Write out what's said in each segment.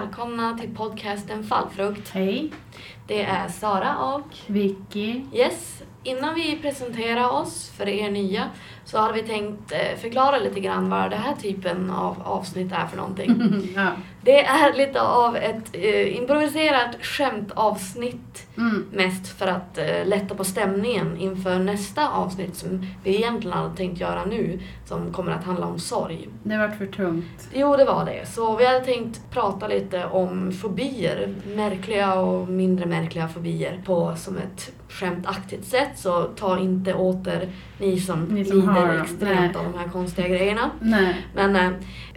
Välkomna till podcasten Fallfrukt. Hej, Det är Sara och Vicky. Yes. Innan vi presenterar oss för er nya så hade vi tänkt eh, förklara lite grann vad den här typen av avsnitt är för någonting. ja. Det är lite av ett eh, improviserat skämtavsnitt Mm. mest för att eh, lätta på stämningen inför nästa avsnitt som vi egentligen hade tänkt göra nu som kommer att handla om sorg. Det vart för tungt. Jo, det var det. Så vi hade tänkt prata lite om fobier. Märkliga och mindre märkliga fobier på som ett skämtaktigt sätt. Så ta inte åter ni som, Ni som lider extremt av de här konstiga grejerna. Nej. Men eh,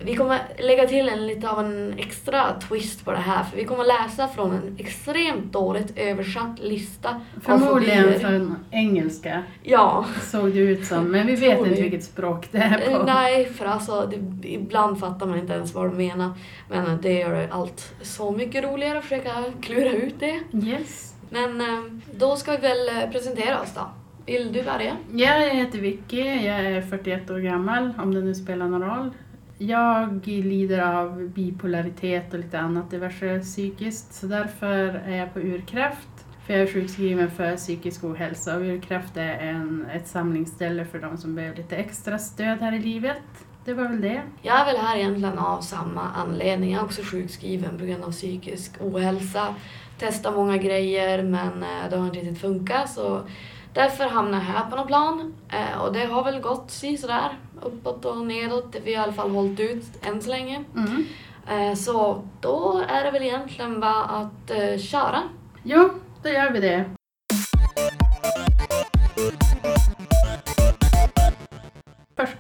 vi kommer lägga till en lite av en extra twist på det här. För vi kommer läsa från en extremt dåligt översatt lista Förmodligen från engelska Ja. såg det ut som. Men vi Tror vet inte vi. vilket språk det är Eh, på. Nej, för alltså det, ibland fattar man inte ens vad de menar. Men eh, det gör allt så mycket roligare att försöka klura ut det. Yes. Men eh, då ska vi väl eh, presentera oss då. Vill du börja? Jag heter Vicky, jag är 41 år gammal, om det nu spelar någon roll. Jag lider av bipolaritet och lite annat diverse psykiskt, så därför är jag på Urkraft. För jag är sjukskriven för psykisk ohälsa och Urkraft är en, ett samlingsställe för de som behöver lite extra stöd här i livet. Det var väl det. Jag är väl här egentligen av samma anledning. Jag är också sjukskriven på grund av psykisk ohälsa. Testar många grejer men eh, det har inte riktigt funkat så därför hamnar jag här på något plan. Eh, Och det har väl gått si sådär uppåt och nedåt. Vi har i alla fall hållit ut än så länge. Mm. Eh, Så då är det väl egentligen bara att köra. Jo, då gör vi det.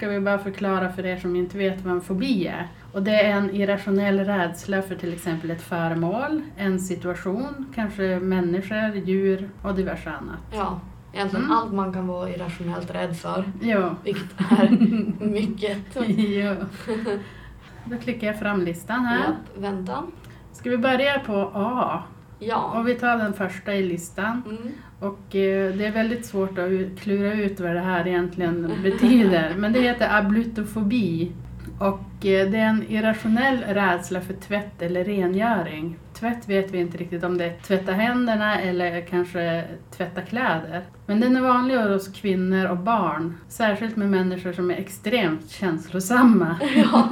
Ska vi bara förklara för er som inte vet vad en fobi är. Och det är en irrationell rädsla för till exempel ett föremål, en situation, kanske människor, djur och diverse annat. Ja, egentligen Mm. allt man kan vara irrationellt rädd för. Jo. Vilket är mycket. jo. Då klickar jag fram listan här. Japp, vänta. Ska vi börja på A? Ja. Och vi tar den första i listan. Mm. Och eh, det är väldigt svårt att klura ut vad det här egentligen betyder. Men det heter ablutofobi. Och eh, det är en irrationell rädsla för tvätt eller rengöring. Tvätt vet vi inte riktigt om det är tvätta händerna eller kanske tvätta kläder. Men den är vanligare hos kvinnor och barn. Särskilt med människor som är extremt känslosamma. Ja.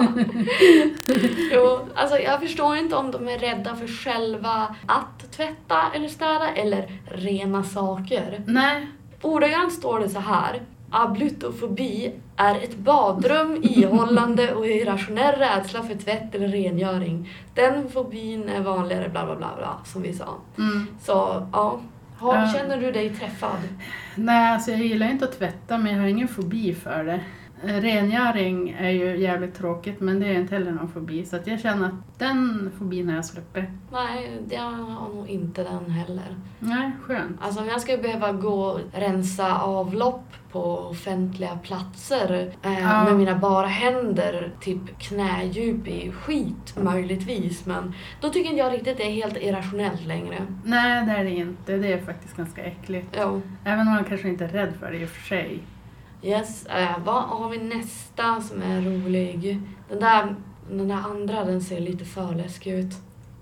jo, alltså jag förstår inte om de är rädda för själva att tvätta eller städa eller rena saker. Nej, Ordagrant står det så här. Ablutofobi är ett badrum ihållande och irrationell rädsla för tvätt eller rengöring. Den fobin är vanligare bla bla bla, bla som vi sa. mm. Så ja, har, känner du dig träffad? Nej, alltså jag gillar inte att tvätta men jag har ingen fobi för det. Eh, Rengöring är ju jävligt tråkigt men det är inte heller någon fobi så att jag känner att den fobin har jag släppt. Nej, jag har nog inte den heller. Nej, skönt. Alltså om jag ska behöva gå och rensa avlopp på offentliga platser eh, Ja. med mina bara händer, typ knädjup i skit möjligtvis. Men då tycker inte jag riktigt det är helt irrationellt längre. Nej, det är det inte. Det är faktiskt ganska äckligt. Jo. Även om man kanske inte är rädd för det i och för sig. Yes, eh, vad har vi nästa som är rolig? Den där, den där andra den ser lite för läskig ut.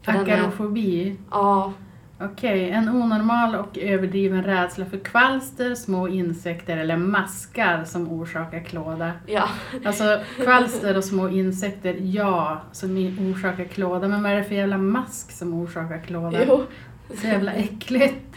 Akarofobi. Ja, Okej, en onormal och överdriven rädsla för kvalster, små insekter eller maskar som orsakar klåda. ja. Alltså kvalster och små insekter, ja, som orsakar klåda. Men vad är det för jävla mask som orsakar klåda? Jo. Så jävla äckligt.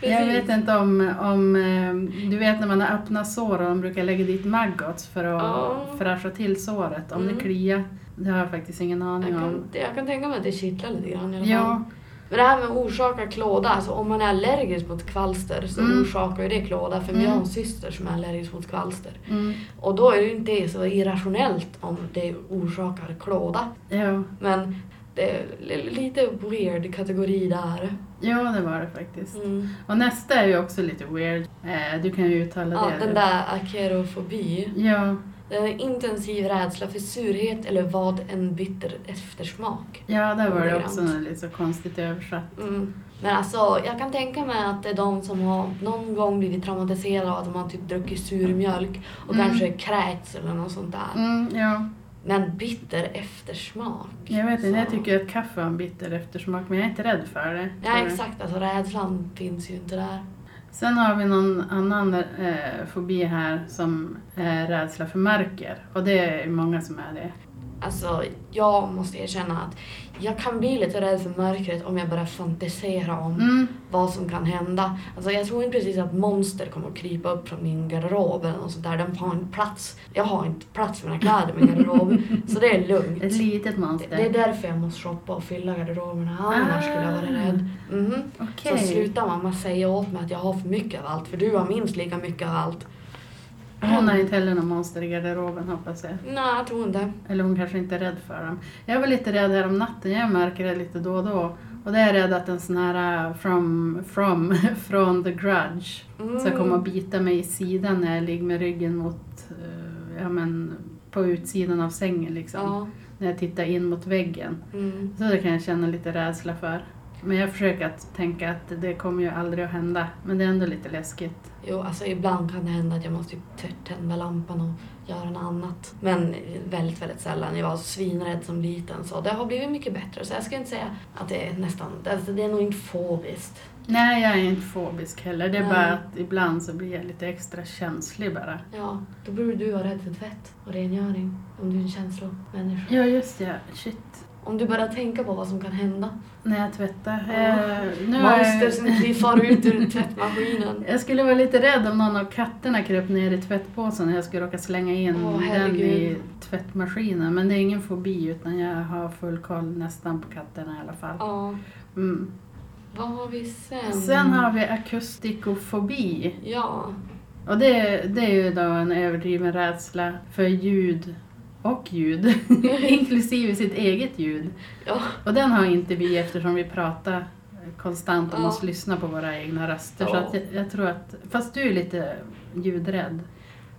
Jag Precis. vet inte om, om, eh, du vet när man har öppna sår och de brukar lägga dit maggots för att Ja. fräscha till såret, om Mm. det kliar. Det har jag faktiskt ingen Jag aning om. kan, jag kan tänka mig att det kittlar lite grann i alla fall. Ja, Men det här med att orsaka klåda, alltså om man är allergisk mot kvalster så Mm. orsakar ju det klåda. För Mm. jag har en syster som är allergisk mot kvalster. mm, Och då är det ju inte så irrationellt om det orsakar klåda. ja. Men det är li- lite weird kategori där. Ja, det var det faktiskt. Mm. Och nästa är ju också lite weird. Eh, du kan ju uttala Ja, det. den där akerofobi. Ja, Det är en intensiv rädsla för surhet eller vad en bitter eftersmak. ja, där var det också lite så konstigt översatt. Mm. Men alltså, jag kan tänka mig att det är de som har någon gång blivit traumatiserade av att de har typ druckit sur mjölk och Mm. kanske kräkts eller något sånt där. Mm, ja, Men bitter eftersmak. Jag vet inte, jag tycker att kaffe har en bitter eftersmak men jag är inte rädd för det. Ja tror jag. exakt, alltså rädslan finns ju inte där. Sen har vi någon annan eh, fobi här som är rädsla för mörker. Och det är många som är det. Alltså, jag måste erkänna att jag kan bli lite rädd för mörkret om jag börjar fantisera om Mm. vad som kan hända. Alltså, jag tror inte precis att monster kommer att krypa upp från min garderob eller något sånt där. De har inte plats. Jag har inte plats för mina kläder i min garderob. så det är Ett lugnt. litet monster. Det är därför jag måste shoppa och fylla garderoberna. Annars skulle jag vara Ah. rädd. Mhm. Okej. Så sluta mamma säga åt mig att jag har för mycket av allt. För du har minst lika mycket av allt. Hon har inte heller någon monster i garderoben hoppas jag. Nej, jag tror inte. Eller hon kanske inte är rädd för dem. Jag var lite rädd här om natten, jag märker det lite då och då. Och det är jag rädd att en sån här uh, from, from, från the grudge Mm. ska komma och bita mig i sidan när jag ligger med ryggen mot, eh, ja men på utsidan av sängen liksom. Ja. När jag tittar in mot väggen. Mm. Så det kan jag känna lite rädsla för. Men jag försöker att tänka att det kommer ju aldrig att hända. Men det är ändå lite läskigt. Jo, alltså ibland kan det hända att jag måste tända lampan och göra något annat. Men väldigt, väldigt sällan. Jag var svinrädd som liten så det har blivit mycket bättre. Så jag ska inte säga att det är nästan, alltså det är nog inte fobiskt. Nej, jag är inte fobisk heller. Det är Nej. bara att ibland så blir jag lite extra känslig bara. Ja, då borde du vara rädd för tvätt och rengöring. Om du är en känslomänniska. Ja, just ja. Shit. Om du börjar tänka på vad som kan hända. När jag tvättar. Eh, nu Monster jag, som vi far ut ur tvättmaskinen. jag skulle vara lite rädd om någon av katterna kröp ner i tvättpåsen och jag skulle råka slänga in Åh, den i tvättmaskinen. Men det är ingen fobi utan jag har full koll nästan på katterna i alla fall. Ja, Mm. vad har vi sen? Sen har vi akustikofobi. Ja, Och det, det är ju då en överdriven rädsla för ljud och ljud, inklusive sitt eget ljud. ja, Och den har inte vi eftersom vi pratar konstant och Ja. måste lyssna på våra egna röster. Så Ja. att jag, jag tror att, fast du är lite ljudrädd.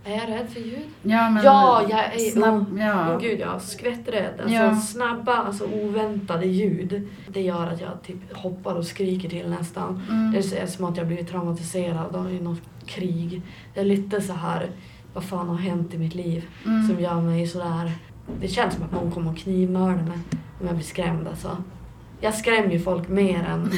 är jag rädd för ljud? Ja, men Ja, jag är- snabb, Åh ja. gud, jag är skvätträdd. Alltså Ja. snabba, alltså oväntade ljud. Det gör att jag typ hoppar och skriker till nästan. Mm. Det är som att jag blivit traumatiserad av något krig. Det är lite så här, vad fan har hänt i mitt liv Mm. som gör mig sådär. Det känns som att någon kommer och knivmörda mig om jag blir skrämd alltså. Jag skrämmer ju folk mer än,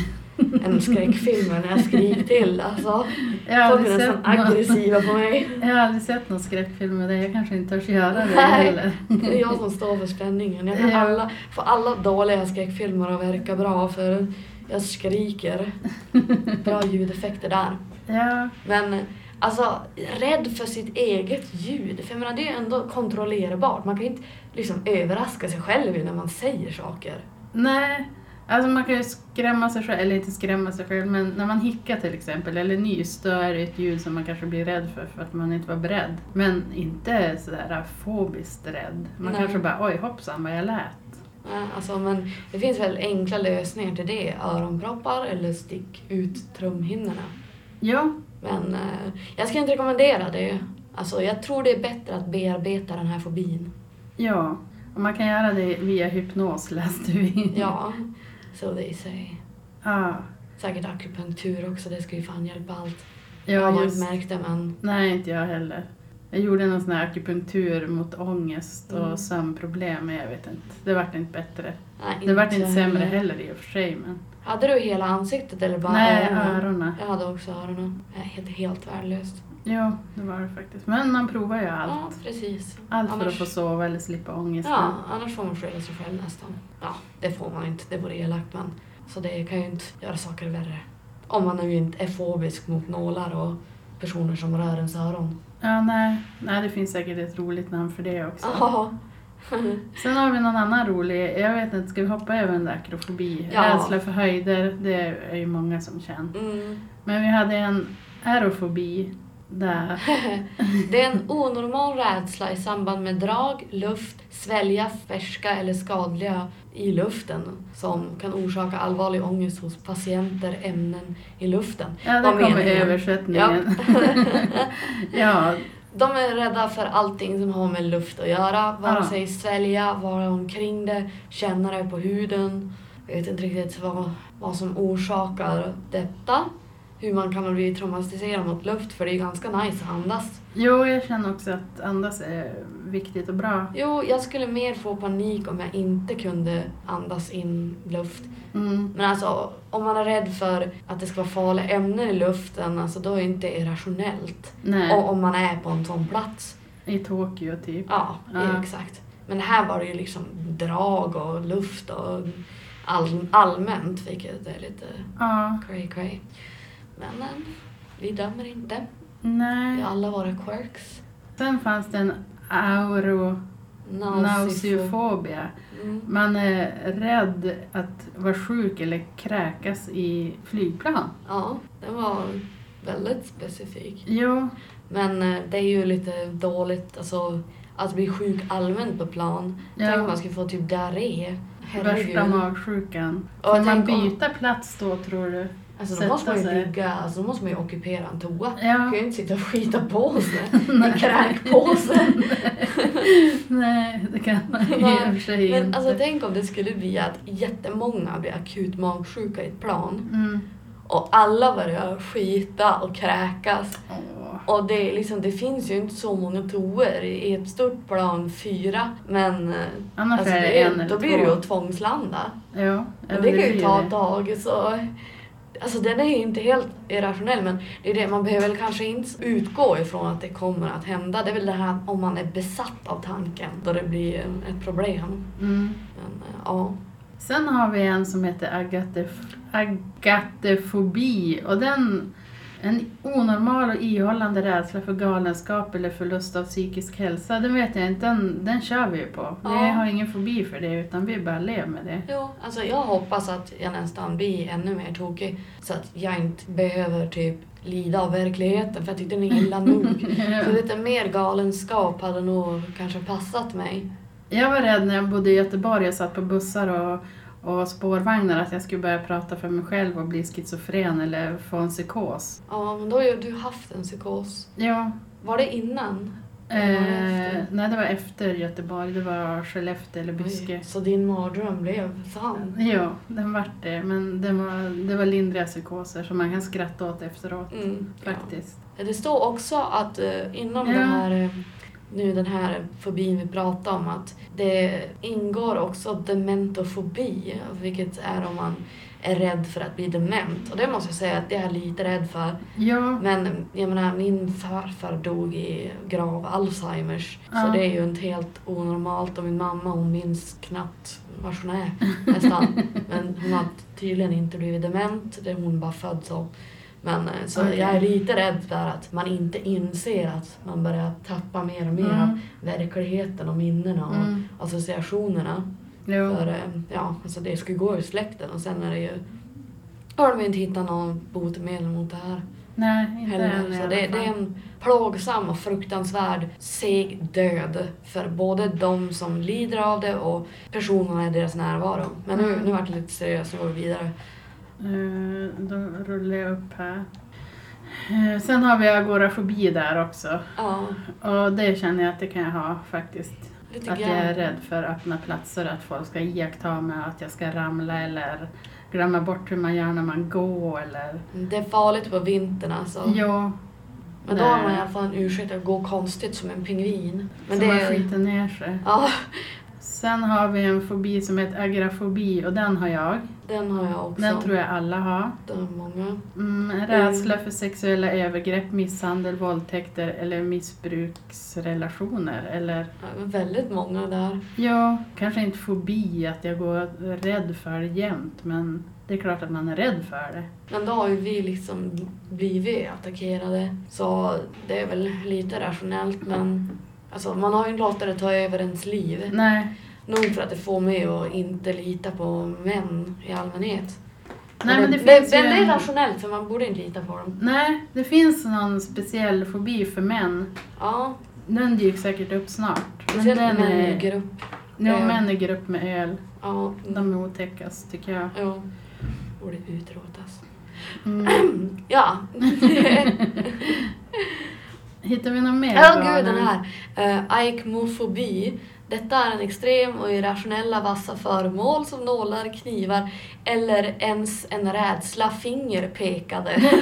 än skräckfilmer när jag skriker till. Alltså, Jag, folk är nästan någon, aggressiva på mig. jag har aldrig sett någon skräckfilm med dig. Jag kanske inte törs göra det Nej. heller. Det är jag som står för spänningen. Jag kan Ja. alla, få alla dåliga skräckfilmer att verka bra för jag skriker. Bra ljudeffekter där. Ja, Men alltså, rädd för sitt eget ljud. För jag menar, det är ju ändå kontrollerbart. Man kan ju inte liksom överraska sig själv när man säger saker. nej. Alltså man kan ju skrämma sig själv, eller inte skrämma sig själv, men när man hickar till exempel, eller nys, då är det ett ljud som man kanske blir rädd för, för att man inte var beredd. Men inte sådär fobiskt rädd. Man Nej. kanske bara, oj hoppsan vad jag lät. Ja, Alltså, men det finns väl enkla lösningar till det. Öronproppar eller stick ut trumhinnorna. Ja, Men eh, jag ska inte rekommendera det. Alltså, jag tror det är bättre att bearbeta den här fobin. ja. Och man kan göra det via hypnos läste vi. Ja, so they say. Ja, Säkert akupunktur också, det ska ju fan hjälpa allt. ja jag har just. inte märkt det men... Nej, inte jag heller. Jag gjorde någon sån här akupunktur mot ångest och Mm. sömnproblem, men jag vet inte. Det vart inte bättre. Nej, Det vart inte sämre heller i och för sig, men... Hade du hela ansiktet eller bara Nej, öronen? öronen. Jag hade också öronen. Helt, helt värdelöst. Jo, det var det faktiskt. Men man provar ju allt. Ja, precis. Allt för annars, att få sova eller slippa ångesten. Ja, annars får man skylla sig själv nästan. Ja, det får man inte. Det vore elakt men... Så det kan ju inte göra saker värre. Om man nu inte är fobisk mot nålar och personer som rör ens öron. Ja, nej. nej, det finns säkert ett roligt namn för det också. Ja. Sen har vi någon annan rolig, jag vet inte, ska vi hoppa över den där akrofobi? Ja. Rädsla för höjder, det är ju många som känner. Mm. Men vi hade en aerofobi där. Det är en onormal rädsla i samband med drag, luft, svälja färska eller skadliga i luften som kan orsaka allvarlig ångest hos patienter, ämnen i luften. Ja, där kommer översättningen. Ja. De är rädda för allting som har med luft att göra, vare sig svälja, vara omkring det, känna det på huden. Jag vet inte riktigt vad, vad som orsakar detta. Hur man kan bli traumatiserad mot luft för det är ganska nice att andas. Jo, jag känner också att andas är viktigt och bra. Jo, jag skulle mer få panik om jag inte kunde andas in luft. Mm. Men alltså om man är rädd för att det ska vara farliga ämnen i luften, alltså då är det inte irrationellt. Nej, Och om man är på en sån plats. i Tokyo typ. Ja, Ja. exakt. Men här var det ju liksom drag och luft och all, allmänt vilket är lite Ja, cray cray. Men vi dömer inte. Vi nej. har alla våra quirks. Sen fanns det en auronausifobia. Mm. Man är rädd att vara sjuk eller kräkas i flygplan. Ja, den var väldigt specifik. Jo, Men eh, det är ju lite dåligt, alltså att bli sjuk allmänt på plan. Tänk om ja, man skulle få typ diarré. värsta magsjukan. Får man byta plats då tror du? Alltså då sätta måste man ju ligga, alltså då måste man ju ockupera en toa. Man Ja, kan ju inte sitta och skita på sig i kräkpåsen. nej det kan man ju i och för sig Men inte. alltså tänk om det skulle bli att jättemånga blir akut magsjuka i ett plan Mm. och alla börjar skita och kräkas. Åh. Och det, är liksom, det finns ju inte så många toor i ett stort plan, fyra. Men eh, Annars alltså, är det en eller då blir det ju att tvångslanda. Ja, det kan ju ta det. ett tag. Så, alltså den är ju inte helt irrationell men det är det, man behöver kanske inte utgå ifrån att det kommer att hända. Det är väl det här om man är besatt av tanken då det blir ett problem. Mm. Men, eh, ja. Sen har vi en som heter agatef- agatefobi och den en onormal och ihållande rädsla för galenskap eller förlust av psykisk hälsa, den vet jag inte, den, den kör vi ju på. Vi Ja. har ingen fobi för det utan vi bara lever med det. Jo, alltså jag hoppas att jag nästan blir ännu mer tokig så att jag inte behöver typ lida av verkligheten för jag tyckte den är illa nog. Så lite mer galenskap hade nog kanske passat mig. Jag var rädd när jag bodde i Göteborg och satt på bussar och, och spårvagnar att jag skulle börja prata för mig själv och bli schizofren eller få en psykos. Ja, men då har ju du haft en psykos. Ja, Var det innan? eh, nej det var efter Göteborg, det var Skellefteå eller Byske. Oj, Så din mardröm blev sann? Ja, den vart det. Men det var, det var lindriga psykoser som man kan skratta åt efteråt. Mm, Faktiskt. Ja. Det står också att eh, inom Ja. den här, eh, nu den här fobin vi pratar om, att det ingår också dementofobi, vilket är om man är rädd för att bli dement. Och det måste jag säga att det är jag lite rädd för. Ja, Men jag menar, min farfar dog i grav Alzheimers. Ja. Så det är ju inte helt onormalt. Och min mamma hon minns knappt var hon är nästan. Men hon har tydligen inte blivit dement. Det är hon bara född så. Men eh, så Okej. jag är lite rädd för att man inte inser att man börjar tappa mer och mer av mm, verkligheten och minnena och mm, associationerna. jo. För eh, ja, alltså det ska ju gå i släkten och sen är det ju har de inte hittat någon botemedel mot det här Nej, inte än Så det, det är en plågsam och fruktansvärd seg död för både de som lider av det och personerna i deras närvaro. Men nu, Mm. nu vart det lite seriöst, nu går vi vidare. Eh, Då rullar jag upp här. Eh, Sen har vi agorafobi där också. Ja, Och det känner jag att det kan jag ha faktiskt. Att jag är rädd för öppna platser, att folk ska iaktta mig, att jag ska ramla eller glömma bort hur man gör när man går eller... Det är farligt på vintern alltså. Ja, Men då har man i alla fall en ursäkt att gå konstigt som en pingvin. Men så det man skiter ner sig. Ja, Sen har vi en fobi som heter agrafobi och den har jag. Den har jag också. Den tror jag alla har. Det har många. Mm, rädsla för sexuella övergrepp, misshandel, våldtäkter eller missbruksrelationer. Eller Ja, väldigt många där. ja, kanske inte fobi att jag går rädd för det jämt men det är klart att man är rädd för det. Men då har ju vi liksom blivit attackerade. Så det är väl lite rationellt men alltså, man har ju inte låtit det ta över ens liv. Nej, Nog för att det får mig att inte lita på män i allmänhet. Nej men det, det, finns det, ju det är rationellt för man borde inte lita på dem. Nej, det finns någon speciell fobi för män. Ja, Den dyker säkert upp snart. Men speciellt den män i är... grupp. Ja, Eh. män i grupp med öl. Ja, De är otäckast tycker jag. ja. Borde utrotas. Mm. Ja. Hittar vi något mer? Ja, galen? gud den här. Uh, aikmofobi. Detta är en extrem och irrationella vassa föremål som nålar, knivar eller ens en rädsla fingerpekade.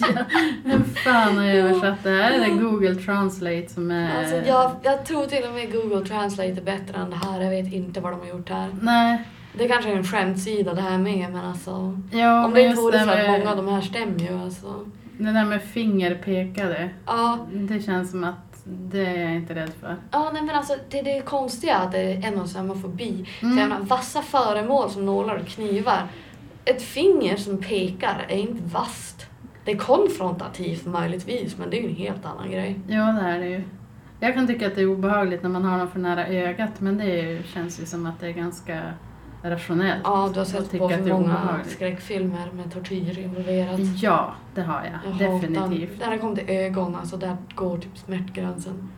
Ja, Vem fan har översatt det här? Är det Google Translate som är... Alltså jag, jag tror till och med Google Translate är bättre än det här. Jag vet inte vad de har gjort här. Nej, Det kanske är en skämtsida det här med men alltså. ja, om det inte vore för att många av de här stämmer ju alltså. det där med fingerpekade, Ja, det känns som att det är jag inte rädd för. ja nej men alltså det, det är konstiga att det är en och samma fobi. Så jag Mm. menar, vassa föremål som nålar och knivar. Ett finger som pekar är inte vasst. Det är konfrontativt möjligtvis men det är ju en helt annan grej. Ja, det är det ju. Jag kan tycka att det är obehagligt när man har någon för nära ögat, men det känns ju som att det är ganska rationellt. Ja, du har sett på för är många skräckfilmer med tortyr involverat. Ja, det har jag. Jag Definitivt. När det kommer till ögon, alltså där går typ smärtgränsen.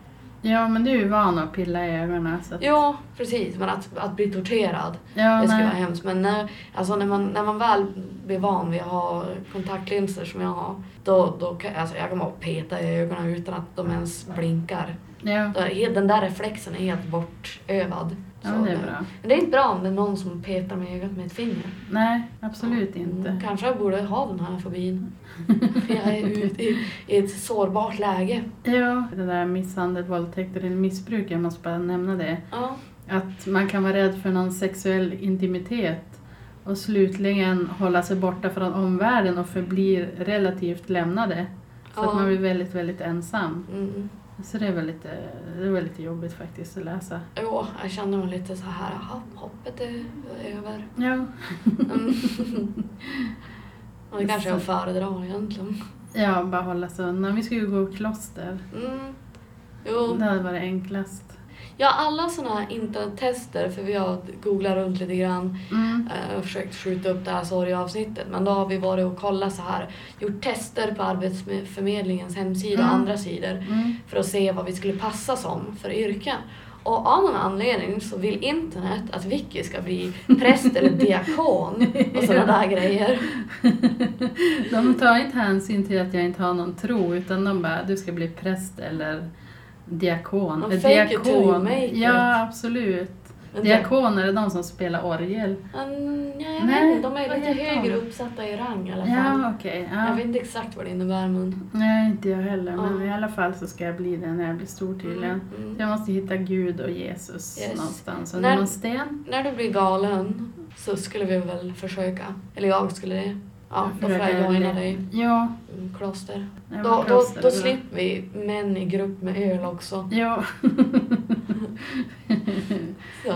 Ja, men du är ju van att pilla i ögonen. Så att, Ja, precis. Men att, att bli torterad, ja, det skulle vara hemskt. Men när, alltså när, man, när man väl blir van vid att ha kontaktlinser som jag har, då, då kan alltså jag kan bara peta i ögonen utan att de ens blinkar. Ja, Den där reflexen är helt bortövad. Ja, det är bra. Men det är inte bra om det är någon som petar mig i ögat med ett finger. Nej, absolut inte. Mm, kanske jag borde ha den här fobin. För jag är ute i, i ett sårbart läge. Ja, det där misshandel, våldtäkt eller missbruk, jag måste bara nämna det. Ja, Att man kan vara rädd för någon sexuell intimitet och slutligen hålla sig borta från omvärlden och förblir relativt lämnade. Så Ja. att man blir väldigt, väldigt ensam. mm. Så det är väl lite, det är väl lite jobbigt faktiskt att läsa. Jo, jag känner mig lite så här, hoppet är över. Ja, Mm. Det kanske jag föredrar egentligen. ja bara hålla sig undan. Vi ska ju gå kloster. Mm. Jo, Det hade varit enklast. Ja alla sådana här internettester, för vi har googlat runt lite grann Mm. eh, och försökt skjuta upp det här sorgavsnittet. Men då har vi varit och kollat så här, gjort tester på Arbetsförmedlingens hemsida och Mm. andra sidor. Mm. för att se vad vi skulle passa som för yrken. Och av någon anledning så vill internet att Vicky ska bli präst eller diakon och sådana där grejer. De tar inte hänsyn till att jag inte har någon tro utan de bara, du ska bli präst eller diakon. Och fake it till you make it. Ja, absolut. Men Diakoner är de som spelar orgel. Mm, ja, jag Nej, vet inte, de är lite högre de? uppsatta i rang i alla fall. Ja. Jag ja. vet inte exakt vad det innebär men... Nej, inte jag heller. Men Ja. i alla fall så ska jag bli det när jag blir stor tydligen. Mm, Så jag måste hitta Gud och Jesus Yes. någonstans. När- Under någon sten. När du blir galen så skulle vi väl försöka, eller jag skulle det. Ja, då le- dig. Ja. Kloster. jag Då, då, kloster, då var- slipper vi män i grupp med öl också. Ja. Så.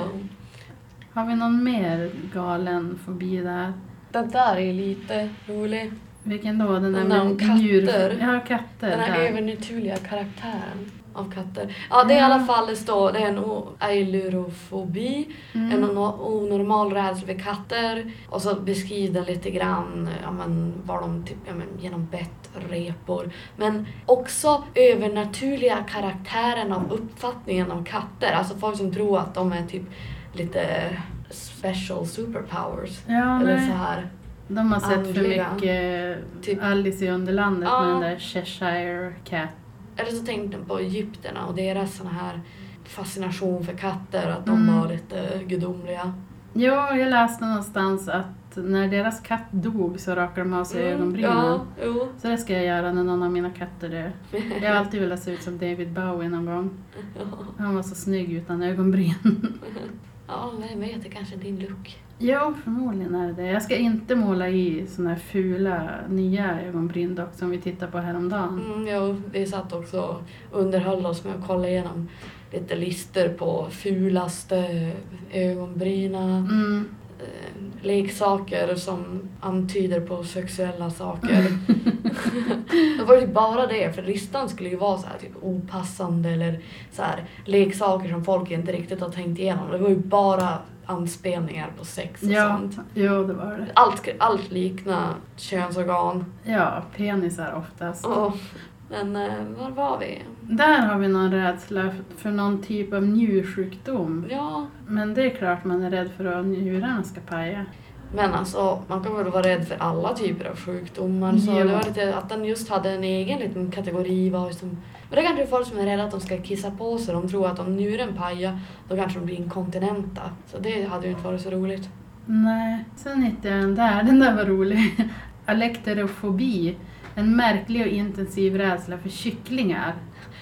Har vi någon mer galen fobi där? Den där är lite rolig. Vilken då? Den där Den där med katter. Ja, katter. Den här där. övernaturliga karaktären av katter. Ja, det är i alla fall det står, det är en ailurofobi, en Mm. ono- onormal rädsla för katter. Och så beskriver den lite grann ja, men, var de typ, ja, men, genom bett, repor. Men också övernaturliga karaktären av uppfattningen av katter. Alltså folk som tror att de är typ lite special superpowers. Ja, Eller nej. så här. De har sett för andliga. mycket Typ- Alice i Underlandet Ja. med den där Cheshire Cat. Eller så tänkte de på Egypterna och deras såna här fascination för katter, att de Mm. var lite gudomliga. Ja, jag läste någonstans att när deras katt dog så rakade de av sig ögonbrynen. Mm, Ja, jo. Så det ska jag göra när någon av mina katter dör. Jag har alltid velat se ut som David Bowie någon gång. Han var så snygg utan ögonbryn. Ja, vem vet, det kanske är din look. Ja, förmodligen är det. Jag ska inte måla i såna här fula nya ögonbryn dock som vi tittade på häromdagen. Mm, jo, vi satt också och underhöll oss med att kolla igenom lite lister på fulaste ögonbryna, Mm. Eh, leksaker som antyder på sexuella saker. det var ju bara det, för listan skulle ju vara så här typ opassande eller så här leksaker som folk inte riktigt har tänkt igenom. Det var ju bara anspelningar på sex och Ja, sånt. jo, det var det. Allt, allt liknar könsorgan. Ja, penisar oftast. Oh, men eh, var var vi? Där har vi någon rädsla för någon typ av njursjukdom. Ja, Men det är klart man är rädd för att njurarna ska paja. Men alltså, man kan väl vara rädd för alla typer av sjukdomar. Så det var lite, att den just hade en egen liten kategori var som... Men det är kanske folk som är rädda att de ska kissa på sig. De tror att om njuren pajar, då kanske de blir inkontinenta. Så det hade ju inte varit så roligt. Nej, sen hittade jag den där. Den där var rolig. Alekterofobi. En märklig och intensiv rädsla för kycklingar.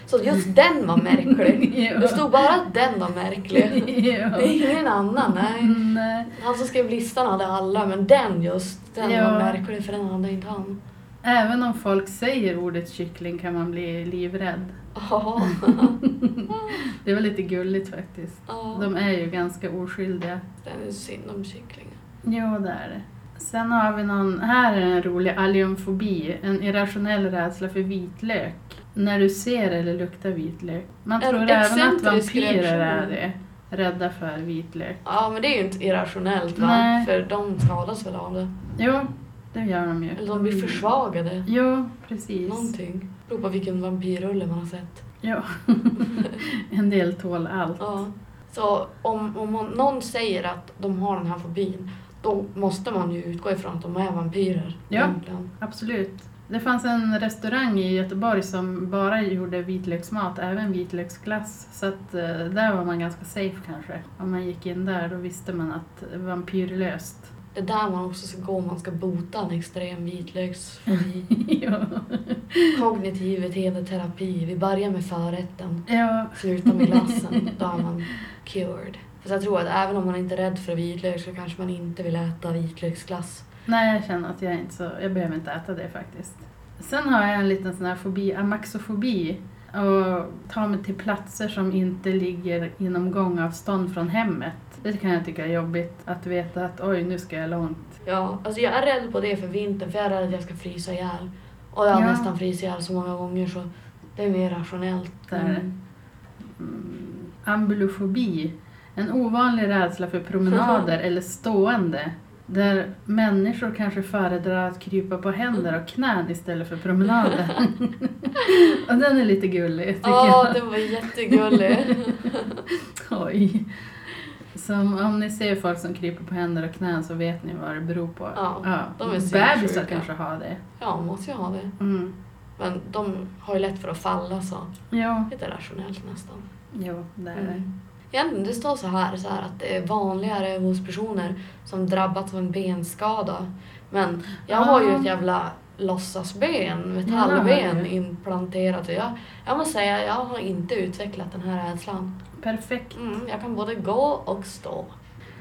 Så just den var märklig. Ja. Det stod bara att den var märklig. ja. Ingen annan, nej. Nej. Han som skrev listan hade alla, men den just, den Ja. var märklig för den hade inte han. Även om folk säger ordet kyckling kan man bli livrädd. Ja. Det var lite gulligt faktiskt. ja. De är ju ganska oskyldiga. Den är synd om kycklingen. Jo, det är det. Sen har vi någon, här är en rolig alliumfobi, en irrationell rädsla för vitlök. När du ser eller luktar vitlök. Man En tror även att vampyrer är det. Rädda för vitlök. Ja, men det är ju inte irrationellt va? Nej. För de skadas väl av det. Jo, det gör de ju. Eller de blir försvagade. Jo, precis. Någonting. Beror på vilken vampyrrulle man har sett. Ja. en del tål allt. Ja. Så om, om någon säger att de har den här fobin, då måste man ju utgå ifrån att de är vampyrer. Ja. egentligen. Absolut. Det fanns en restaurang i Göteborg som bara gjorde vitlöksmat, även vitlöksglass. Så att eh, där var man ganska safe kanske. Om man gick in där då visste man att vampyrlöst. Det är där man också ska gå om man ska bota en extrem vitlöksfobi. ja. Kognitiv beteendeterapi. Vi börjar med förrätten, ja. slutar med glassen. Då är man cured. För jag tror att även om man inte är rädd för vitlök så kanske man inte vill äta vitlöksglass. Nej, jag känner att jag inte så, jag behöver inte äta det faktiskt. Sen har jag en liten sån här fobi, amaxofobi. Och ta mig till platser som inte ligger inom gångavstånd från hemmet. Det kan jag tycka är jobbigt, att veta att oj, nu ska jag långt. Ja, alltså jag är rädd på det för vintern för jag är rädd att jag ska frysa ihjäl. Och jag har Ja. nästan frysit ihjäl så många gånger så det är mer rationellt. Mm. Mm, ambulofobi. En ovanlig rädsla för promenader eller stående. Där människor kanske föredrar att krypa på händer och knän istället för promenader. och den är lite gullig tycker Ja, jag. den var jättegullig. Oj. Som om ni ser folk som kryper på händer och knän så vet ni vad det beror på. Ja, de är Bebisar kanske har det. Ja, måste ju ha det. Mm. Men de har ju lätt för att falla så Ja, lite rationellt nästan. jo, det är det. Mm. Egentligen, det står så här, så här att det är vanligare hos personer som drabbats av en benskada. Men jag har ju Ah. ett jävla låtsasben, Ja, metallben du. implanterat. Och Jag, jag måste säga, jag har inte utvecklat den här rädslan. Perfekt. Mm, jag kan både gå och stå.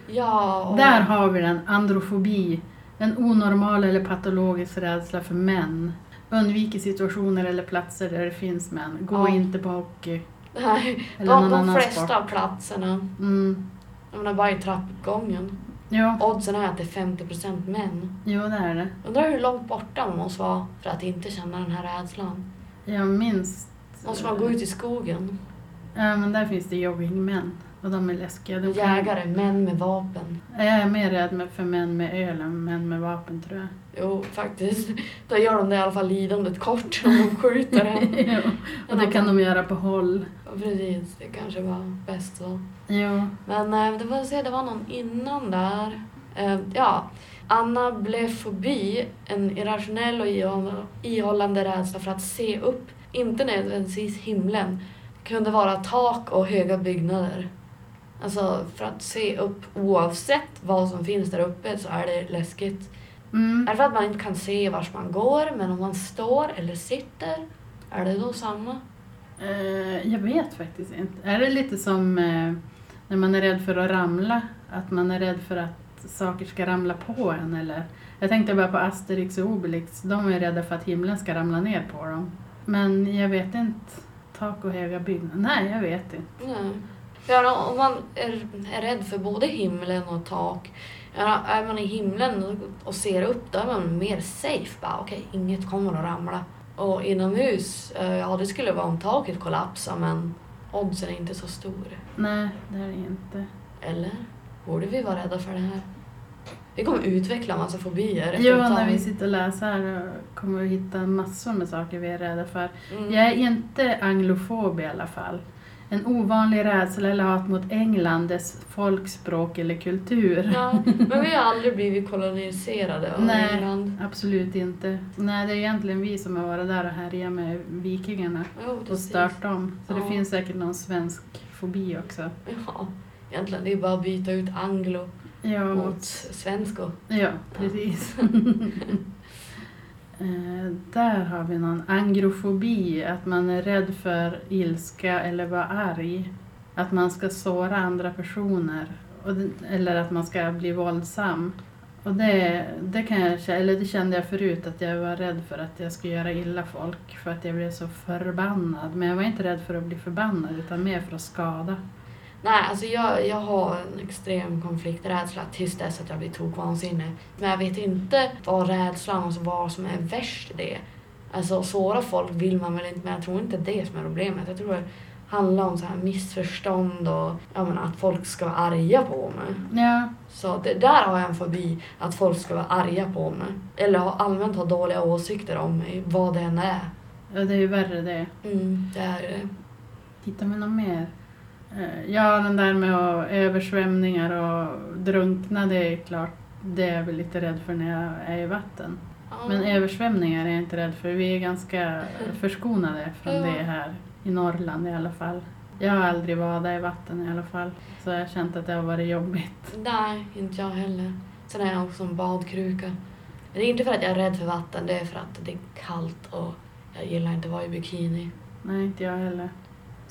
Ja, och... Där har vi den, androfobi. En onormal eller patologisk rädsla för män. Undviker situationer eller platser där det finns män. Gå Ja. inte hockey. Nej, Eller de, de flesta sport. av platserna, Mm. jag menar bara i trappuppgången. Ja, Oddsen är att det är 50% män. jo det är det. Undrar hur långt borta man måste vara för att inte känna den här rädslan. Jag minns... Måste man gå ut i skogen? Ja, men där finns det joggingmän. Och de är läskiga. De kan- Jägare, män med vapen. Jag är mer rädd för män med öl än män med vapen tror jag. Jo, faktiskt. Då gör de det i alla fall lidandet kort om de skjuter en. Jo, och det kan de göra på håll. Ja, precis, det kanske var bäst så. Jo. Men eh, det var, se, det var någon innan där. Eh, ja, anablefobi, en irrationell och ihåll- ihållande rädsla för att se upp, inte nödvändigtvis himlen, kunde vara tak och höga byggnader. Alltså för att se upp oavsett vad som finns där uppe så är det läskigt. Mm. Är det för att man inte kan se vart man går, men om man står eller sitter, är det då samma? Eh, jag vet faktiskt inte. Är det lite som eh, när man är rädd för att ramla? Att man är rädd för att saker ska ramla på en eller? Jag tänkte bara på Asterix och Obelix. De är rädda för att himlen ska ramla ner på dem. Men jag vet inte. Tak och höga byggnader? Nej, jag vet inte. Nej. Ja, om man är, är rädd för både himlen och tak, ja, är man i himlen och ser upp då är man mer safe. Bara, Okej, inget kommer att ramla. Och inomhus, eh, ja det skulle vara om taket kollapsar men oddsen är inte så stor. Nej, det är det inte. Eller? Borde vi vara rädda för det här? Vi kommer utveckla en massa fobier Jo, när vi sitter och läser här kommer vi hitta massor med saker vi är rädda för. Mm. Jag är inte anglofob i alla fall. En ovanlig rädsla eller hat mot England, dess folkspråk eller kultur. Ja, men vi har aldrig blivit koloniserade av Nej. England. Absolut inte. Nej, det är egentligen vi som har varit där och härjat med vikingarna Jo, och stört dem. Så Ja. det finns säkert någon svensk fobi också. Ja, egentligen det är bara att byta ut anglo Ja, mot mot svensko. Ja, precis. Eh, där har vi någon angrofobi, att man är rädd för ilska eller vara arg. Att man ska såra andra personer. Och eller att man ska bli våldsam. Och det, det, kan jag, eller det kände jag förut, att jag var rädd för att jag skulle göra illa folk. För att jag blev så förbannad. Men jag var inte rädd för att bli förbannad, utan mer för att skada. Nej, alltså jag, jag har en extrem konflikträdsla tills dess att jag blir tokvansinnig. Men jag vet inte vad rädslan, alltså vad som är värst i det. Alltså såra folk vill man väl inte, men jag tror inte det som är problemet. Jag tror det handlar om så här missförstånd och jag menar, att folk ska vara arga på mig. Ja, Så det, där har jag en fobi, att folk ska vara arga på mig. Eller allmänt ha dåliga åsikter om mig, vad det än är. ja, det är ju värre det. Mm, det är det. Hittar vi något mer? Eh, Ja, den där med översvämningar och drunkna, det är klart, det är jag väl lite rädd för när jag är i vatten. Ja. Men översvämningar är jag inte rädd för, vi är ganska förskonade från Ja. det här i Norrland i alla fall. Jag har aldrig varit i vatten i alla fall, så jag har känt att det har varit jobbigt. Nej, inte jag heller. Sen är jag också en badkruka. Det är inte för att jag är rädd för vatten, det är för att det är kallt och jag gillar inte att vara i bikini. Nej, inte jag heller.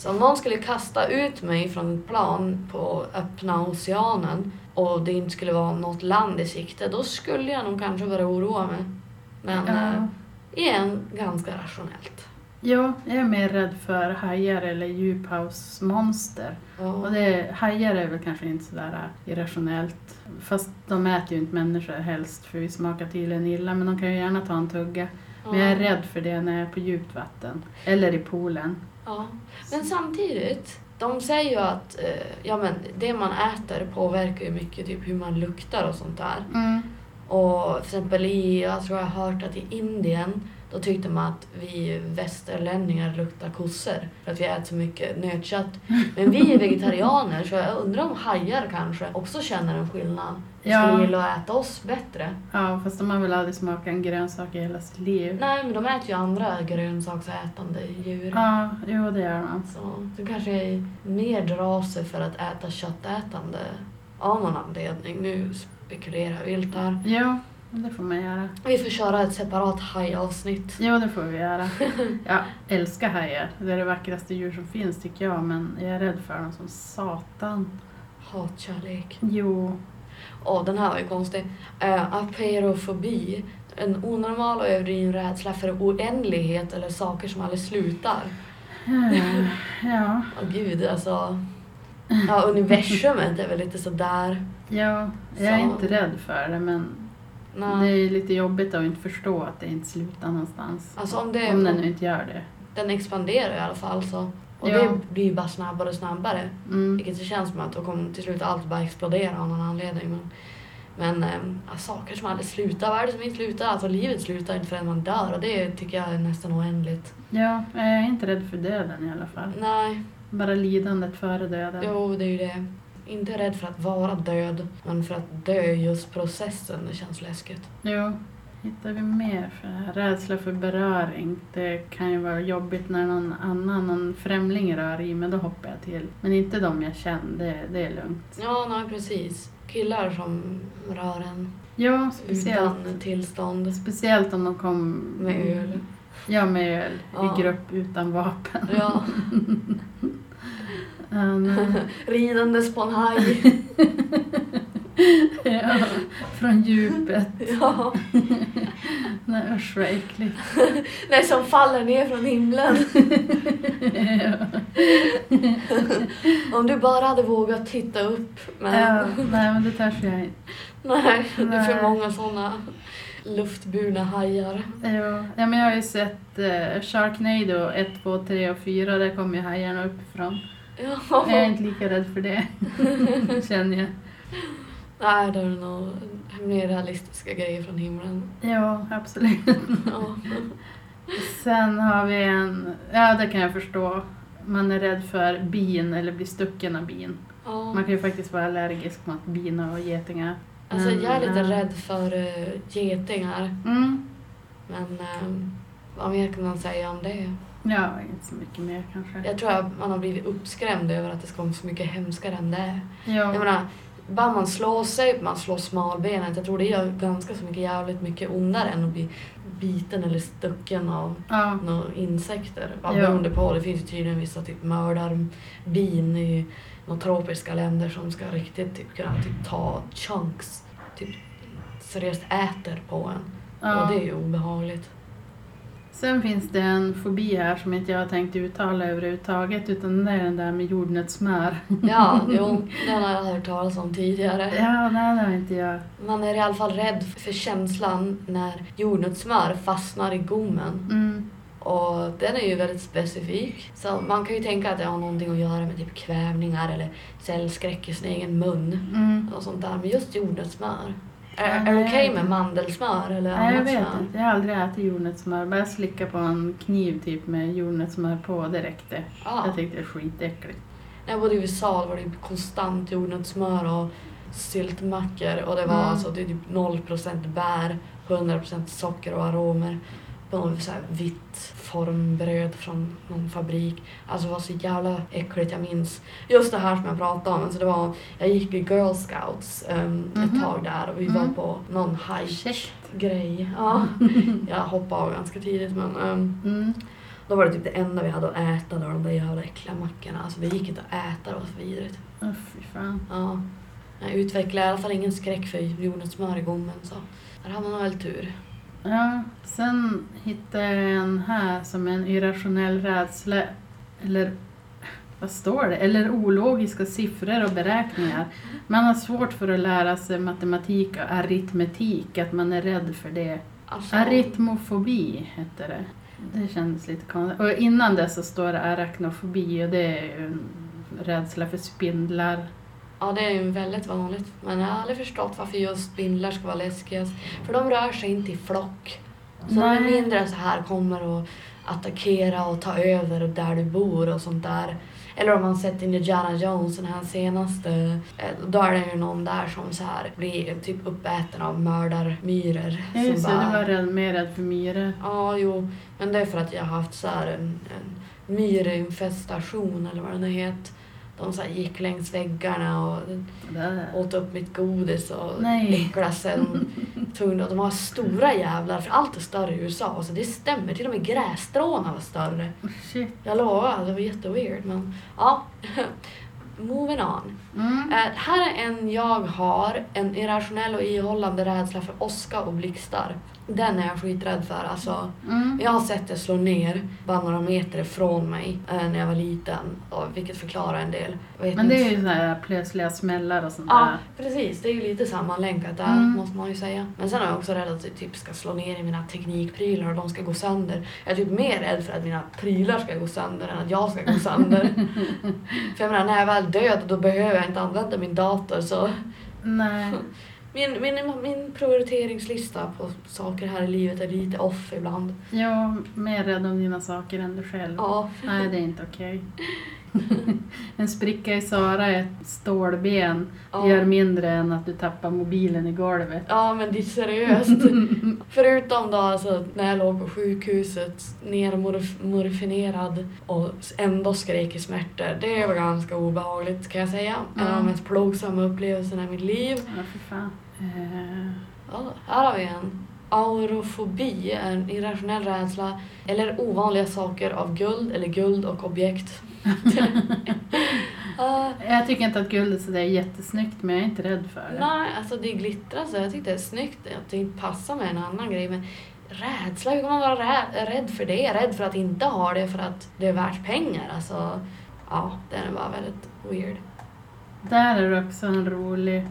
Så om någon skulle kasta ut mig från ett plan på öppna oceanen och det inte skulle vara något land i sikte, då skulle jag nog kanske börja oroa mig. Men Ja. eh, igen, ganska rationellt. Ja, jag är mer rädd för hajar eller djuphavsmonster. Ja. Och det, hajar är väl kanske inte sådär irrationellt. Fast de äter ju inte människor helst för vi smakar tydligen illa. Men de kan ju gärna ta en tugga. Men jag är rädd för det när jag är på djupt vatten. Eller i poolen. Ja. Men samtidigt, de säger ju att eh, ja, men det man äter påverkar ju mycket typ hur man luktar och sånt där. Mm. Och till exempel i, jag tror jag har hört att i Indien då tyckte man att vi västerlänningar luktar kossor för att vi äter så mycket nötkött. Men vi är vegetarianer så jag undrar om hajar kanske också känner en skillnad. De Ja. skulle gilla att äta oss bättre. Ja, fast de har väl aldrig smakat en grönsak i hela sitt liv. Nej, men de äter ju andra grönsaksätande djur. Ja, jo det gör de. Så de kanske är mer drar sig för att äta köttätande av någon anledning. Nu spekulerar jag vilt här. Jo, det får man göra. Vi får köra ett separat hajavsnitt. Jo, det får vi göra. Jag älskar hajar. Det är det vackraste djur som finns tycker jag. Men jag är rädd för dem som satan. Hatkärlek. Jo. Åh, den här var ju konstig. Uh, aperofobi. En onormal och överdriven rädsla för oändlighet eller saker som aldrig slutar. Eh, Ja, Åh gud, alltså. Ja, universumet är väl lite sådär. ja, jag är Så. inte rädd för det men det Nej. är lite jobbigt att inte förstå att det inte slutar någonstans. Alltså om det... Om den nu inte gör det. den expanderar i alla fall så. Och Ja. det blir ju bara snabbare och snabbare. Mm. Vilket det känns som att då kommer till slut allt bara explodera av någon anledning. Men, men ja, saker som aldrig slutar, vad är det som inte slutar? Alltså livet slutar inte förrän man dör och det tycker jag är nästan oändligt. Ja, jag är inte rädd för döden i alla fall. Nej, Bara lidandet före döden. jo det är ju det. Inte rädd för att vara död, men för att dö just processen, det känns läskigt. Jo. Hittar vi mer för det här? Rädsla för beröring. Det kan ju vara jobbigt när någon annan, någon främling rör i men då hoppar jag till. Men inte de jag känner, det, det är lugnt. Ja, nej precis. Killar som rör en Ja, speciellt. utan tillstånd. Speciellt om de kom... Med öl. Ja, med öl. Ja. I grupp utan vapen. Ja, Men, ridandes på en haj. ja, från djupet. Ja. Nej usch vad äckligt. Nej, som faller ner från himlen. Om du bara hade vågat titta upp. Men Ja, nej men det törs jag inte. nej, det är för många sådana luftburna hajar. Ja, ja, men jag har ju sett eh, Sharknado 1, 2, 3 och 4. Där kommer ju hajarna uppifrån. Ja. Jag är inte lika rädd för det. Känner jag. Nej, det är nog mer realistiska grejer från himlen. Ja, absolut. Ja. Sen har vi en, ja det kan jag förstå. man är rädd för bin eller blir stucken av bin. Ja. Man kan ju faktiskt vara allergisk mot bin och getingar. Alltså jag är lite ja. rädd för uh, getingar. Mm. Men vad mer kan man säga om det? Ja, inte så mycket mer kanske. Jag tror att man har blivit uppskrämd över att det ska vara så mycket hemskare än det är. Ja. Jag menar, bara man slår sig, man slår smalbenet, jag tror det gör ganska så mycket jävligt mycket ondare än att bli biten eller stucken av ja. några insekter. Bara Ja. beroende på, det finns ju tydligen vissa typ mördarbin i några tropiska länder som ska riktigt typ kunna typ ta chunks, typ seriöst äter på en. ja. Och det är ju obehagligt. Sen finns det en fobi här som inte jag har tänkt uttala överhuvudtaget utan det är den där med jordnötssmör. Ja, jo, den har jag hört talas om tidigare. Ja, nej det har inte jag. Man är i alla fall rädd för känslan när jordnötssmör fastnar i gommen. Mm. Och den är ju väldigt specifik. Så man kan ju tänka att det har någonting att göra med typ kvävningar eller cellskräck i sin egen mun. Mm. Och sånt där. Men just jordnötssmör. Är, det okej med mandelsmör eller Nej, jag vet smör? inte. Jag har aldrig ätit jordnötssmör. Bara slicka på en kniv typ med jordnötssmör på, det räckte. Ja. Jag tyckte det var skitäckligt. När jag bodde i USA var det ju konstant jordnötssmör och syltmackor och det var Mm. alltså det är typ 0% bär, 100% socker och aromer på något så här vitt formbröd från någon fabrik. Alltså det var så jävla äckligt, jag minns just det här som jag pratade om. Alltså det var, jag gick i Girl Scouts um, Mhm. ett tag där och vi var Mm. på någon hike Käckt. grej. Ja. jag hoppade av ganska tidigt men um, Mm. då var det typ det enda vi hade att äta, då, de där jävla äckliga mackorna. Alltså det gick inte att äta, det var så vidrigt. Åh, fy fan. Ja. Jag utvecklade i alla fall ingen skräck för jordnötssmör i gommen så där hade man väl tur. Ja, sen hittade jag en här som är en irrationell rädsla, eller vad står det? Eller ologiska siffror och beräkningar. Man har svårt för att lära sig matematik och aritmetik, att man är rädd för det. Alltså, Aritmofobi heter det. Det kändes lite konstigt. Och innan det så står det arachnofobi och det är ju en rädsla för spindlar. Ja, det är ju väldigt vanligt. Men jag har aldrig förstått varför just spindlar ska vara läskigast. För de rör sig inte i flock. Så de är Nej. mindre så här kommer att attackera och ta över där du bor och sånt där. Eller om man sett Indiana Jones, den här senaste, eh, då är det ju någon där som så här blir typ uppäten av mördarmyror. Ja, just det, bara- du var rädd, mer rädd för myror. Ja, jo. Men det är för att jag har haft så här en, en myrinfestation eller vad det nu heter. De så gick längs väggarna och åt upp mitt godis och äcklade sig. De, var stora jävlar, för allt är större i USA. Så det stämmer, till och med grässtråna var större. Shit. Jag lovar, det var jätteweird. Men ja, moving on. Mm. Eh, här är en jag har, en irrationell och ihållande rädsla för åska och blixtar. Den är jag skiträdd för. Alltså, Mm. jag har sett det slå ner bara några meter ifrån mig eh, när jag var liten, och, vilket förklarar en del. Men det inte- är ju såna här plötsliga smällar och sånt Ja, där. precis. Det är ju lite sammanlänkat där, Mm. måste man ju säga. Men sen är jag också rädd att det typ ska slå ner i mina teknikprylar och de ska gå sönder. Jag är typ mer rädd för att mina prylar ska gå sönder än att jag ska gå sönder. för jag menar, när jag är väl död då behöver jag inte använda min dator så Nej. Min, min, min prioriteringslista på saker här i livet är lite off ibland. Är mer rädd om dina saker än du själv. Ja, Nej, det är inte okej. en spricka i Sara är ett stålben. ja. Det gör mindre än att du tappar mobilen i golvet. Ja men det är seriöst. Förutom då alltså när jag låg på sjukhuset nermorfinerad och ändå skrek i smärtor. Det var ganska obehagligt kan jag säga. En av de Mm. mest plågsamma upplevelserna i mitt liv. Ja, för fan. Eh, Ja, här har vi en. Aurofobi är en irrationell rädsla eller ovanliga saker av guld eller guld och objekt. Ah, jag tycker inte att guld är sådär jättesnyggt, men jag är inte rädd för det. Nej, alltså det glittrar så. Jag tyckte det är snyggt att det inte passar med en annan grej. Men rädsla, hur kan man vara rä- rädd för det? Rädd för att inte ha det för att det är värt pengar. Alltså, ja, den är bara väldigt weird. Där är det också en rolig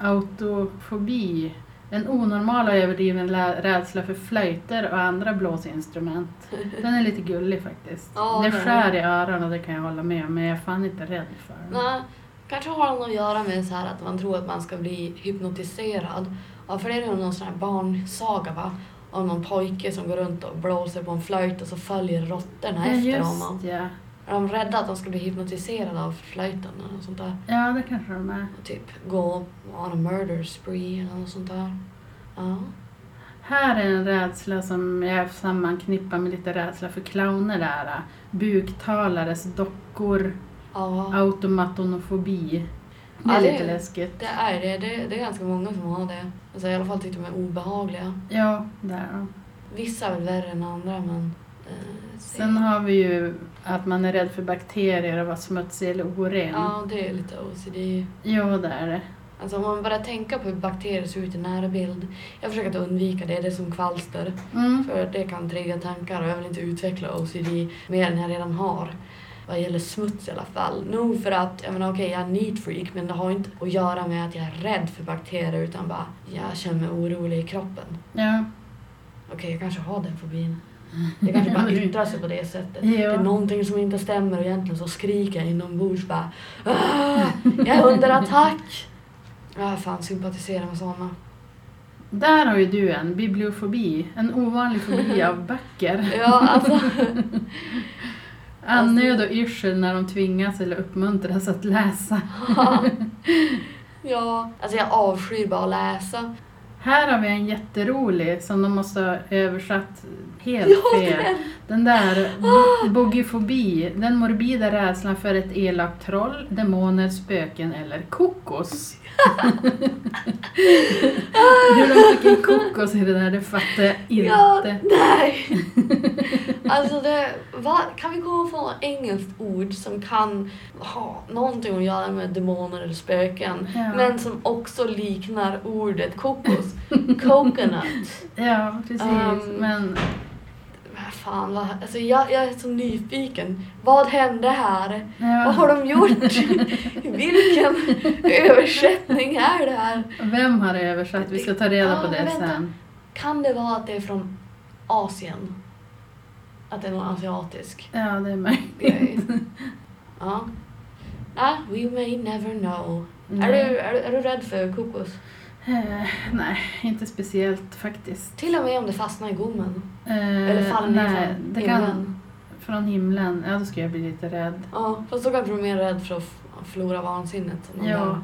autofobi. En onormal och överdriven rädsla för flöjter och andra blåsinstrument. Den är lite gullig faktiskt. Ja, det det är skär i öronen det kan jag hålla med om, men jag är fan inte rädd för den. Nej, kanske har något att göra med så här att man tror att man ska bli hypnotiserad. Ja, för det är någon sån här barnsaga va? Om någon pojke som går runt och blåser på en flöjt och så följer råttorna Ja, efter honom. ja. Är de rädda att de ska bli hypnotiserade av flöjten eller något sånt där? Ja, det kanske de är. Och typ gå on a murder spree eller något sånt där. Ja. Här är en rädsla som jag sammanknippar med lite rädsla för clowner där. Buktalares dockor, Ja, automatonofobi. Det är Ja, det- lite läskigt. det är det. det. Det är ganska många som har det. Alltså i alla fall tyckte de är obehagliga. Ja, det är de. Vissa är väl värre än andra men... Eh, Sen har vi ju att man är rädd för bakterier och vara smutsig eller oren. Ja, det är lite OCD. Jo, det är det. Alltså om man bara tänker på hur bakterier ser ut i nära bild. Jag försöker att undvika det, det är som kvalster. Mm. För det kan trigga tankar och jag vill inte utveckla OCD mer än jag redan har. Vad gäller smuts i alla fall. Nog för att, jag menar okej jag är en neat freak men det har inte att göra med att jag är rädd för bakterier utan bara jag känner mig orolig i kroppen. Ja. Okej jag kanske har den fobin. Det kanske bara yttrar sig på det sättet. Ja. Det är någonting som inte stämmer och egentligen så skriker jag inombords bara "Ah, Jag är under attack! Ja, fan sympatisera med sådana. Där har ju du en bibliofobi, en ovanlig fobi av böcker. Ja, alltså. Annöd och yrsel när de tvingas eller uppmuntras att läsa. ja, alltså jag avskyr bara att läsa. Här har vi en jätterolig som de måste ha översatt helt Ja, fel. den. Den där bo- bogifobi, den morbida rädslan för ett elakt troll, demoner, spöken eller kokos. Hur de fick in kokos i det där, det fattar jag Ja, inte. nej. Alltså det, va, kan vi komma på ett engelskt ord som kan ha någonting att göra med demoner eller spöken Ja. men som också liknar ordet kokos? Coconut. Ja, precis. Um, Men fan, vad, alltså jag, jag är så nyfiken. Vad hände här? ja, Vad har de gjort? Vilken översättning är det här? vem har översatt? Vi ska ta reda på Ah, det vänta. sen. Kan det vara att det är från Asien? Att det är någon asiatisk Ja, det är möjligt. Ja. Ah, we may never know. Är, Nej. du, är, är du rädd för kokos? Eh, nej, inte speciellt faktiskt. Till och med om det fastnar i gommen? Eh, Eller faller ner från himlen? kan Från himlen, ja då skulle jag bli lite rädd. Ja, fast då kanske du är mer rädd för att förlora vansinnet. Ja. där.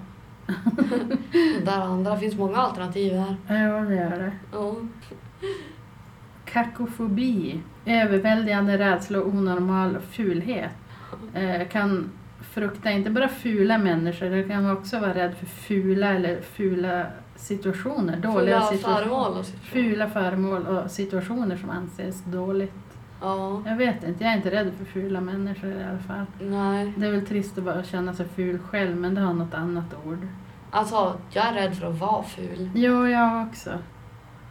Där andra, det finns många alternativ här. Ja, det gör det. Ja. Kakofobi, överväldigande rädsla och onormal fulhet. Eh, kan frukta inte bara fula människor, det kan också vara rädd för fula eller fula situationer. Dåliga Fulla situationer. föremål och så. Fula föremål och situationer som anses dåligt. Ja, Jag vet inte, jag är inte rädd för fula människor i alla fall. nej. Det är väl trist att bara känna sig ful själv, men det har något annat ord. Alltså, jag är rädd för att vara ful. Jo, jag också.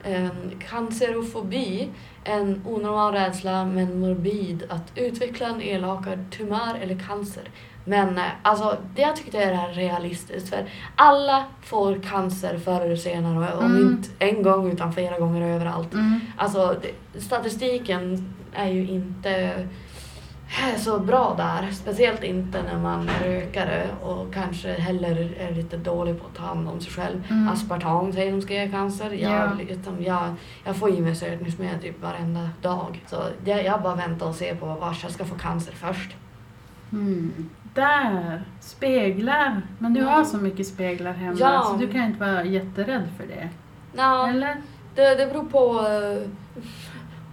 En cancerofobi, en onormal rädsla men morbid att utveckla en elakad tumör eller cancer. Men eh, alltså, det jag tyckte är det här realistiskt för alla får cancer förr eller senare, om Mm. inte en gång utan flera gånger överallt. Mm. Alltså, det, statistiken är ju inte så bra där. Speciellt inte när man är rökare och kanske heller är lite dålig på att ta hand om sig själv. Mm. Aspartam säger de ska ge cancer. Jag, Ja. liksom, jag, jag får i mig sötningsmedel typ varenda dag. Så jag, jag bara väntar och ser på vars jag ska få cancer först. Mm. Där! Speglar! Men du Ja. har så mycket speglar hemma Ja. så du kan inte vara jätterädd för det. Nå, Eller? det, det beror på eh,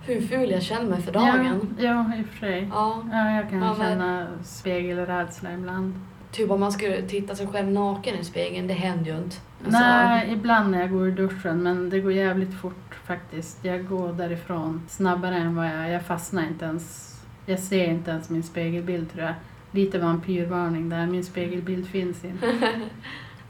hur ful jag känner mig för dagen. Ja, ja, i och för sig. Ja. Ja, jag kan Ja, men- känna spegelrädsla ibland. Typ om man skulle titta sig själv naken i spegeln, det händer ju inte. Alltså, Nej, ibland när jag går i duschen men det går jävligt fort faktiskt. Jag går därifrån snabbare än vad jag... Jag fastnar inte ens. Jag ser inte ens min spegelbild tror jag. Lite vampyrvarning där, min spegelbild finns inte.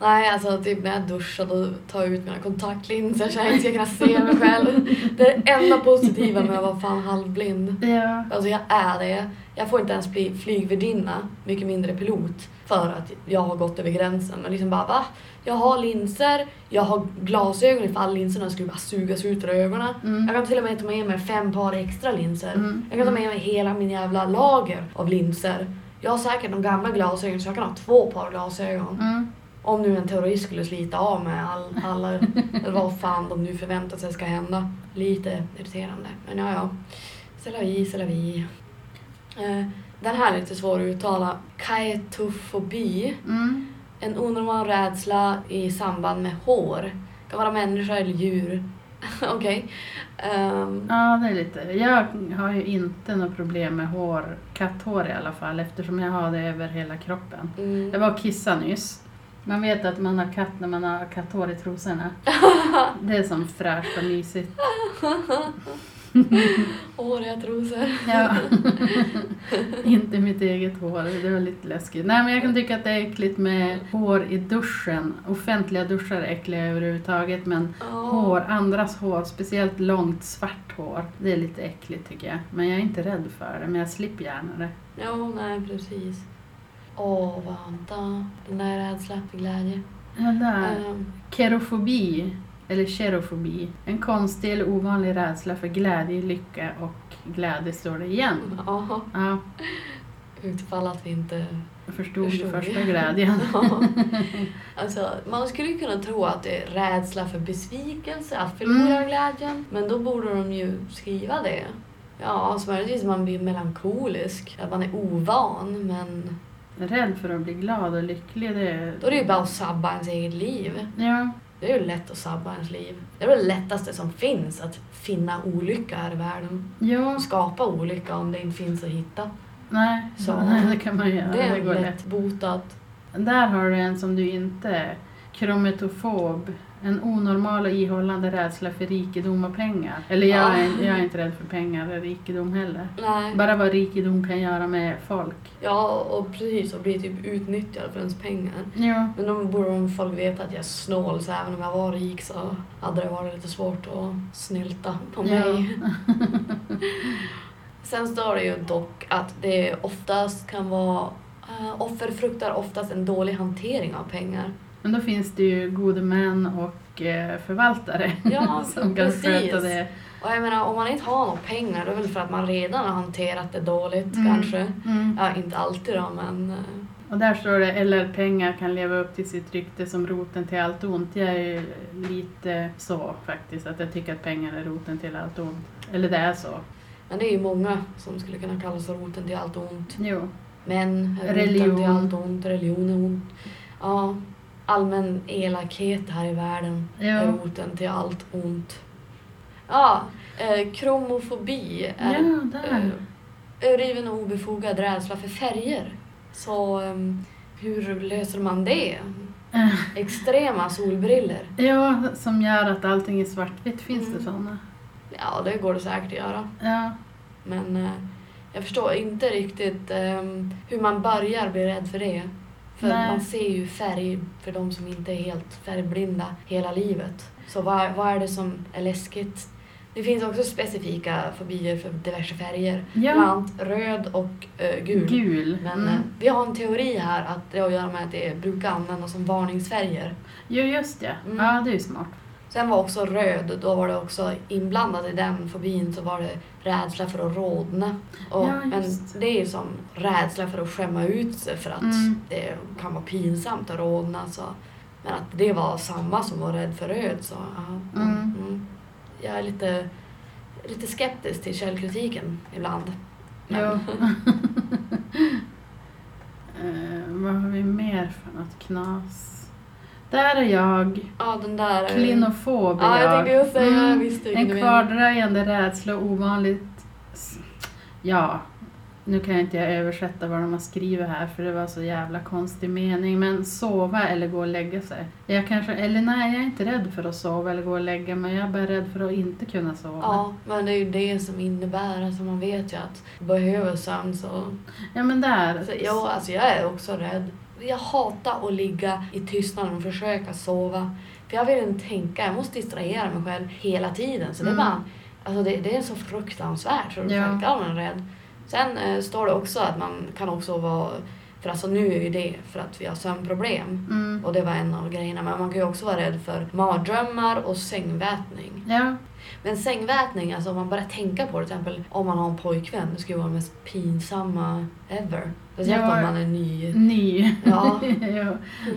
Nej, alltså typ när jag duschar då tar jag ut mina kontaktlinser så jag inte ska kunna se mig själv. Det är det enda positiva med att vara fan halvblind. Ja. Alltså jag är det. Jag får inte ens bli flygvärdinna, mycket mindre pilot, för att jag har gått över gränsen. Men liksom bara va? Jag har linser, jag har glasögon ifall linserna skulle bara sugas ut ur ögonen. Mm. Jag kan till och med ta med mig fem par extra linser. Mm. Jag kan ta med mig hela min jävla lager av linser. Jag har säkert de gamla glasögon så jag kan ha två par glasögon. Mm. Om nu en terrorist skulle slita av med all, alla, eller vad fan de nu förväntar sig ska hända. Lite irriterande. Men ja, ja. C'est la vie, la vie. Eh, Den här är lite svår att uttala. Kaetofobi. Mm. En onormal rädsla i samband med hår. Det kan vara människa eller djur. Okej. Ehm, Ja, det är lite. Jag har ju inte något problem med hår, katthår i alla fall, eftersom jag har det över hela kroppen. mm. Jag var och kissade nyss. Man vet att man har katt när man har katthår i trosorna. Det är som fräscht och mysigt. Håriga trosor. Ja. inte mitt eget hår, det var lite läskigt. Nej men jag kan tycka att det är äckligt med hår i duschen. Offentliga duschar är äckliga överhuvudtaget men Ja. hår, andras hår, speciellt långt svart hår, det är lite äckligt tycker jag. Men jag är inte rädd för det, men jag slipper gärna det. Ja, nej precis. Åh, vänta. Den där rädsla för glädje. Ja, där. Ehm, Kerofobi, eller kerofobi, en konstig eller ovanlig rädsla för glädje, lycka och glädje står det igen. Ja, Ja, utifall att vi inte jag förstod Förstod första glädjen. Ja. Alltså, man skulle kunna tro att det är rädsla för besvikelse, att förlora Mm. glädjen. Men då borde de ju skriva det. Ja, alltså möjligtvis man blir melankolisk, att man är ovan, men Rädd för att bli glad och lycklig, det... då är det ju bara att sabba ens eget liv. Ja, Det är ju lätt att sabba ens liv. Det är väl det lättaste som finns, att finna olycka här i världen. ja, Skapa olycka om det inte finns att hitta. nej, Så. nej, det kan man göra. Det Det, är går lätt. lätt botat. Där har du en som du inte är. Krometofob. En onormal och ihållande rädsla för rikedom och pengar. Eller jag, Ja. är, jag är inte rädd för pengar eller rikedom heller. Nej. Bara vad rikedom kan göra med folk. Ja, och precis. Och bli typ utnyttjad för ens pengar. Ja, Men då borde de folk veta att jag är snål, så även om jag var rik så hade det varit lite svårt att snylta på Ja. mig. Sen står det ju dock att det oftast kan vara Uh, offer fruktar oftast en dålig hantering av pengar. Men då finns det ju gode män och eh, förvaltare Ja, som kan precis. sköta det. Och jag menar, om man inte har några pengar, då är det väl för att man redan har hanterat det dåligt Mm. kanske. Mm. Ja, inte alltid då, men... eh, Och där står det, eller pengar kan leva upp till sitt rykte som roten till allt ont. Jag är ju lite så faktiskt, att jag tycker att pengar är roten till allt ont. Eller det är så. Men det är ju många som skulle kunna kallas roten till allt ont. Jo. Är roten Religion. till allt ont, religion är ont. Ja, allmän elakhet här i världen är Ja. roten till allt ont. Ja, eh, kromofobi är Ja, eh, överdriven och obefogad rädsla för färger. Så ehm, hur löser man det? Eh, Extrema solbriller. Ja, som gör att allting är svartvitt. Finns det Mm. sådana? Ja, det går det säkert att göra. Ja. Men eh, jag förstår inte riktigt ehm, hur man börjar bli rädd för det. För Nej. man ser ju färg för de som inte är helt färgblinda hela livet. Så vad, vad är det som är läskigt? Det finns också specifika fobier för diverse färger. Bland Ja, annat röd och eh, gul. gul. Men Mm. eh, vi har en teori här att det har att göra med att det brukar användas som varningsfärger. Jo, just det. Mm. Ja, det är ju smart. Sen var också röd, då var det också inblandat i den fobin så var det rädsla för att rodna. Och, Ja, men det är ju som rädsla för att skämma ut sig för att Mm. det kan vara pinsamt att rodna. Så. Men att det var samma som var rädd för röd så ja. Mm. Mm. Jag är lite, lite skeptisk till källkritiken ibland. Men- Ja. eh, vad har vi mer för något knas? Där är jag. ja, den där... är- Klinofob är Ja, jag tänkte säga, Mm. vilken En kvardröjande rädsla och ovanligt... Ja, nu kan jag inte översätta vad de har skrivit här för det var så jävla konstig mening. Men sova eller gå och lägga sig. Jag kanske, eller nej, jag är inte rädd för att sova eller gå och lägga mig. Jag är bara rädd för att inte kunna sova. Ja, men det är ju det som innebär, alltså man vet ju att behöver sömn så... Ja, men där. Alltså, ja, alltså jag är också rädd. Jag hatar att ligga i tystnaden och försöka sova. För jag vill inte tänka, jag måste distrahera mig själv hela tiden. Så det är Mm. bara, alltså det, det är så fruktansvärt så Ja. självklart är man rädd. Sen eh, står det också att man kan också vara, för alltså nu är ju det för att vi har sömnproblem. Mm. Och det var en av grejerna. Men man kan ju också vara rädd för mardrömmar och sängvätning. Ja, Men sängvätning, alltså om man börjar tänka på det, till exempel om man har en pojkvän, det skulle vara det mest pinsamma ever. Speciellt Ja. om man är ny. Ny. Ja, ja.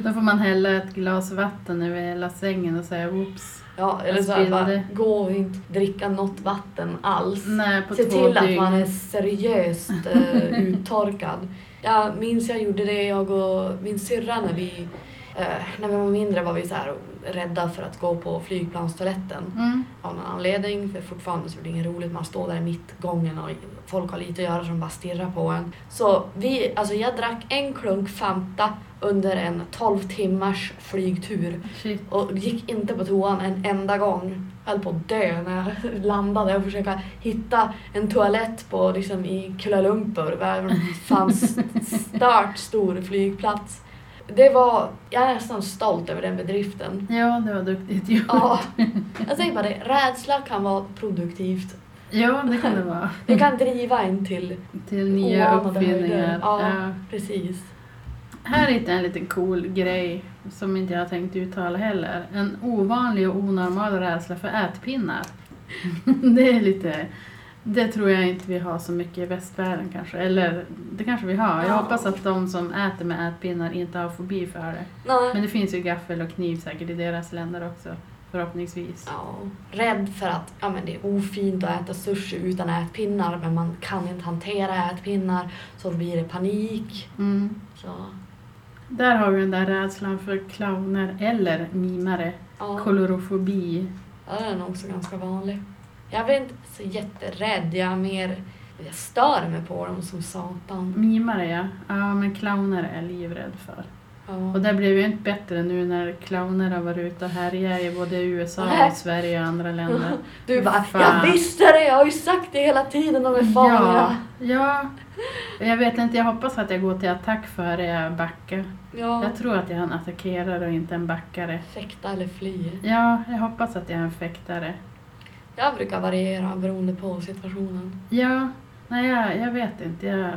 Då får man hälla ett glas vatten över hela sängen och säga oops. ja eller så här, bara gå och inte dricka något vatten alls. Nej, Se till att dygn. man är seriöst eh, uttorkad. Jag minns jag gjorde det, jag och min syrra när vi, eh, när vi var mindre var vi så här rädda för att gå på flygplanstoaletten Mm. av någon anledning. För fortfarande så är det inget roligt, man står där i mittgången och folk har lite att göra som bara stirrar på en. Så vi, alltså jag drack en klunk Fanta under en 12 timmars flygtur Shit. och gick inte på toan en enda gång. Höll på att dö när jag landade och försöka hitta en toalett på, liksom, i Kuala Lumpur där det fanns stört stor flygplats. Det var, jag är nästan stolt över den bedriften. Ja, det var duktigt gjort. Ja, jag säger bara det, rädsla kan vara produktivt. Ja, det kan det vara. Det kan driva en till, Till nya uppfinningar. Ja. Ja. precis. Här hittade jag en liten cool grej som inte jag har tänkt uttala heller. En ovanlig och onormal rädsla för ätpinnar. det är lite... Det tror jag inte vi har så mycket i västvärlden kanske. Eller det kanske vi har. Jag Ja. hoppas att de som äter med ätpinnar inte har fobi för det. Nej. Men det finns ju gaffel och kniv säkert i deras länder också. Förhoppningsvis. Ja, rädd för att ja, men det är ofint att äta sushi utan ätpinnar men man kan inte hantera ätpinnar så då blir det panik. Mm. Så, Där har vi den där rädslan för clowner eller mimare. ja, Kolorofobi. ja, den är också ganska vanlig. Jag är inte så jätterädd, jag är mer jag stör mig på dem som satan. Mimare ja. Ja men clowner är jag livrädd för. Och Ja. det blev ju inte bättre nu när clowner har varit ute och härjat i både USA och Sverige och andra länder. Du bara, Fan. jag visste det, jag har ju sagt det hela tiden, de är Ja, farliga. ja. Jag vet inte, jag hoppas att jag går till attack före jag backar. Ja. Jag tror att jag är en attackerare och inte en backare. Fäkta eller fly. Ja, jag hoppas att jag är en fäktare. Jag brukar variera beroende på situationen. Ja, nej jag, jag vet inte. Jag,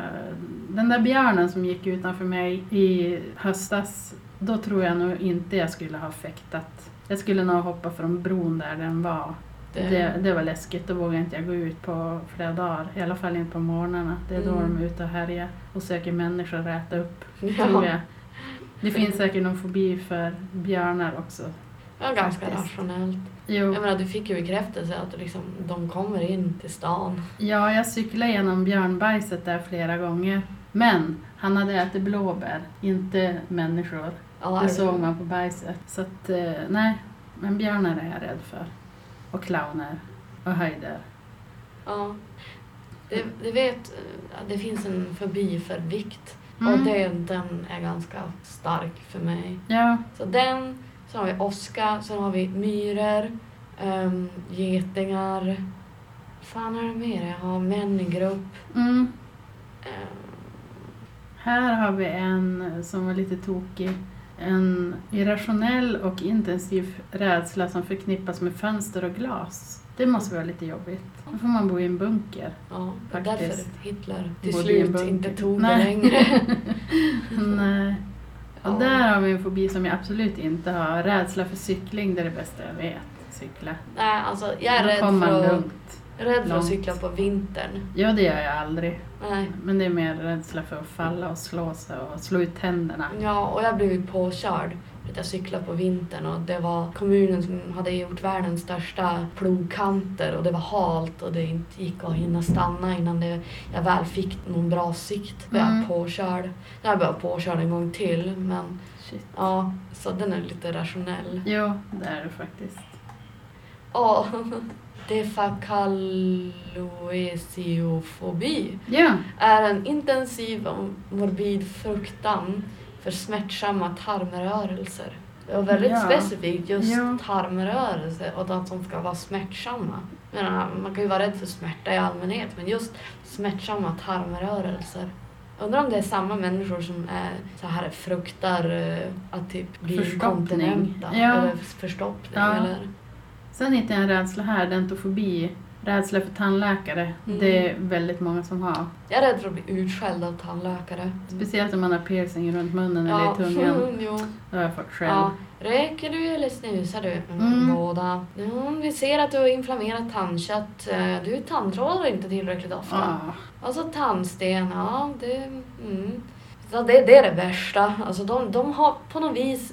den där björnen som gick utanför mig i höstas, då tror jag nog inte jag skulle ha fäktat. Jag skulle nog hoppa från bron där den var. Det, Det, det var läskigt, då vågar inte jag gå ut på flera dagar. I alla fall inte på morgnarna. Det är då Mm. de är ute och härjar och söker människor att äta upp, ja. tror jag. Det finns säkert någon fobi för björnar också. Ja, ganska Faktiskt. rationellt. Jo, Jag menar, du fick ju bekräftelse att liksom, de kommer in till stan. ja, jag cyklade genom björnbajset där flera gånger. Men han hade ätit blåbär, inte människor. Ja, Det såg man på bajset. Så att, eh, nej, men björnar är jag rädd för. Och clowner. Och höjder. Ja. Det, det vet, att det finns en fobi för vikt. Mm. Och det, den är ganska stark för mig. Ja, Så den, så har vi åska, sen har vi myror, um, getingar. fan är det mer? Jag har män i grupp. mm. Ehm, Här har vi en som var lite tokig. En irrationell och intensiv rädsla som förknippas med fönster och glas. Det måste vara lite jobbigt. Då får man bo i en bunker. ja, är därför Faktiskt. Hitler till slut inte tog det längre. Nej. Och där har vi en fobi som jag absolut inte har. Rädsla för cykling, det är det bästa jag vet. Cykla. Nej, alltså jag är rädd för, lugnt. rädd för att cykla på vintern. Ja, det gör jag aldrig. Nej. Men det är mer rädsla för att falla och slå sig och slå ut tänderna. Ja, och jag blev ju påkörd. Att Jag cyklade på vintern och det var kommunen som hade gjort världens största plogkanter och det var halt och det inte gick att hinna stanna innan det, jag väl fick någon bra sikt. Blev Mm. jag påkörd. Jag blev påkörd en gång till men Shit. ja, så den är lite rationell. Jo, det är det faktiskt. Ja, defakaloesiofobi Ja, är en intensiv och morbid fruktan för smärtsamma tarmrörelser. Det var väldigt Ja. specifikt just Ja. tarmrörelser och att de ska vara smärtsamma. Man kan ju vara rädd för smärta i allmänhet men just smärtsamma tarmrörelser. Undrar om det är samma människor som är så här fruktar eh, att typ bli inkontinenta Ja. eller förstoppning Ja. eller sen hittade jag en rädsla här, dentofobi. Rädsla för tandläkare, Mm. det är väldigt många som har. Jag är rädd för att bli utskälld av tandläkare. Speciellt om man har piercing runt munnen eller Ja, i tungan. mm, jo. Det har jag fått själv. Ja. Röker du eller snusar du? Mm, Mm. Båda. Mm, vi ser att du har inflammerat tandkött. Eh, Du tandtrådar inte tillräckligt ofta. Ah, så tandsten, ja det... Mm. Så det, det är det värsta. Alltså de, de har på något vis,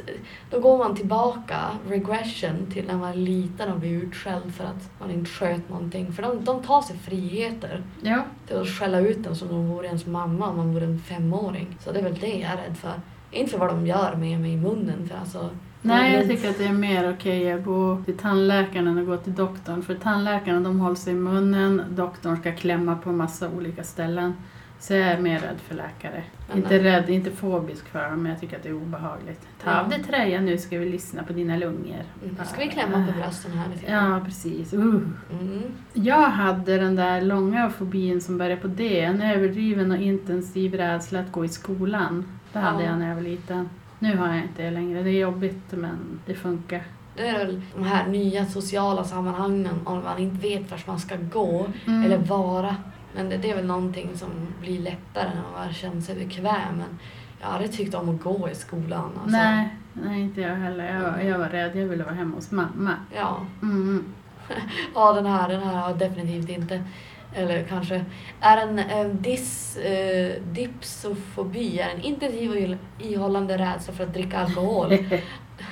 då går man tillbaka, regression, till när man är liten och blir utskälld för att man inte sköt någonting. För de, de tar sig friheter ja. till att skälla ut den som om de vore ens mamma om man vore en femåring. Så det är väl det jag är rädd för. Inte för vad de gör med mig i munnen, för alltså... Nej, jag tycker att det är mer okej att gå till tandläkaren än att gå till doktorn. För tandläkaren de håller sig i munnen, doktorn ska klämma på massa olika ställen. Så jag är mer rädd för läkare. Men inte rädd, inte fobisk för dem, men jag tycker att det är obehagligt. Ta av dig tröjan nu ska vi lyssna på dina lungor. Mm, Nu ska vi klämma på brösten här lite. Ja, precis. Uh. Mm. Jag hade den där långa fobin som började på D, en överdriven och intensiv rädsla att gå i skolan. Det hade Ja. jag när jag var liten. Nu har jag inte det längre. Det är jobbigt men det funkar. Det är väl de här nya sociala sammanhangen om man inte vet vart man ska gå Mm. eller vara. Men det, det är väl någonting som blir lättare när man känner sig bekväm. Men jag har aldrig tyckt om att gå i skolan. Alltså. Nej, nej, inte jag heller. Jag, var- jag var rädd. Jag ville vara hemma hos mamma. Ja. Mm. ja, den här, den här har jag definitivt inte. Eller kanske är en eh, dis, eh, dipsofobi, är en intensiv och ihållande rädsla för att dricka alkohol.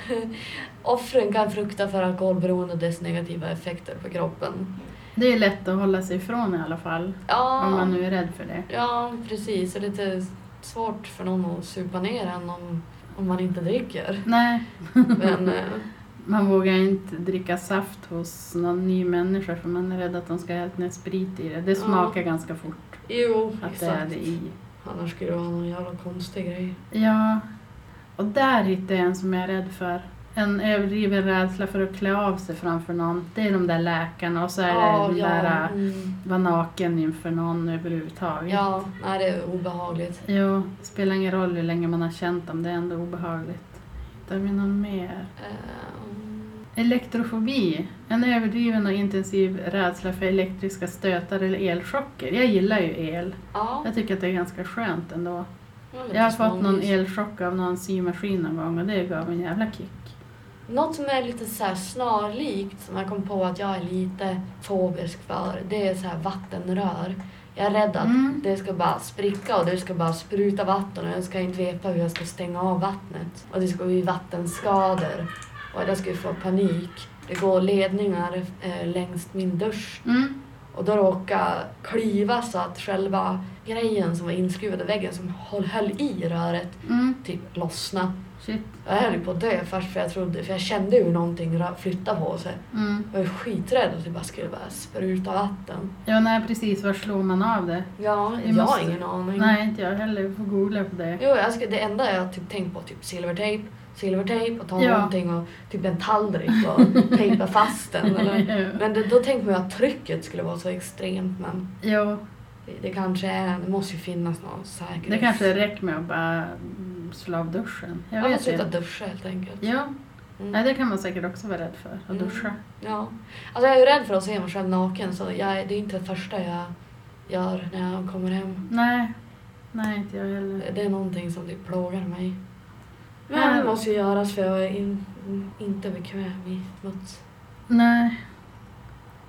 Offren kan frukta för alkoholberoende och dess negativa effekter på kroppen. Det är lätt att hålla sig ifrån i alla fall. Ja, Om man nu är rädd för det. ja precis. Det är lite svårt för någon att supa ner en om, om man inte dricker. Nej, Men eh, man vågar inte dricka saft hos någon ny människa för man är rädd att de ska hällt ner sprit i det. Det smakar ganska fort jo, att det är exakt. det i. Annars skulle det vara någon jävla konstig grej. Ja, och där hittade jag en som jag är rädd för. En överdriven rädsla för att klä av sig framför någon. Det är de där läkarna och så är det den där äh, mm. vara naken inför någon överhuvudtaget. ja, nej det är obehagligt. Jo, det spelar ingen roll hur länge man har känt dem, det är ändå obehagligt. Hittar vi någon mer? Ehm, Elektrofobi. En överdriven och intensiv rädsla för elektriska stötar eller elchocker. Jag gillar ju el. ja, Jag tycker att det är ganska skönt ändå. Jag har fått någon elchock av någon symaskin någon gång och det gav en jävla kick. Något som är lite så snarlikt, som jag kom på att jag är lite fobisk för, det är så vattenrör. Jag är rädd att Mm. det ska bara spricka och det ska bara spruta vatten och jag ska inte veta hur jag ska stänga av vattnet. Och det ska bli vattenskador. Och jag ska få panik. Det går ledningar eh, längs min dusch Mm. och då råkade klyva så att själva grejen som var inskruvad i väggen som höll, höll i röret Mm. typ lossna. Shit. Jag höll på att dö först för jag trodde, för jag kände hur någonting flyttade på sig. Mm. Jag var skiträdd att det bara skulle bara spruta vatten. Ja, nej precis. Var slår man av det? Ja, jag måste- har ingen aning. Nej, inte jag heller. Vi får googla på det. Jo, jag ska, det enda jag typ tänkt på typ silvertejp, silvertejp och ta Ja. någonting och typ en tallrik och tejpa fast den. Eller. Men det, då tänkte man att trycket skulle vara så extremt men Jo, det, det kanske är, det måste ju finnas någon säkerhet. det kanske räcker med att bara slå av duschen. Jag får vet sluta inte. duscha helt enkelt. Ja, Mm. nej, det kan man säkert också vara rädd för. Att Mm. duscha. Ja. Alltså jag är ju rädd för att se mig själv naken så jag, det är inte det första jag gör när jag kommer hem. Nej, nej inte jag heller. Det, det är någonting som typ plågar mig. Men det måste ju göras för jag är in, inte bekväm i smuts. Nej.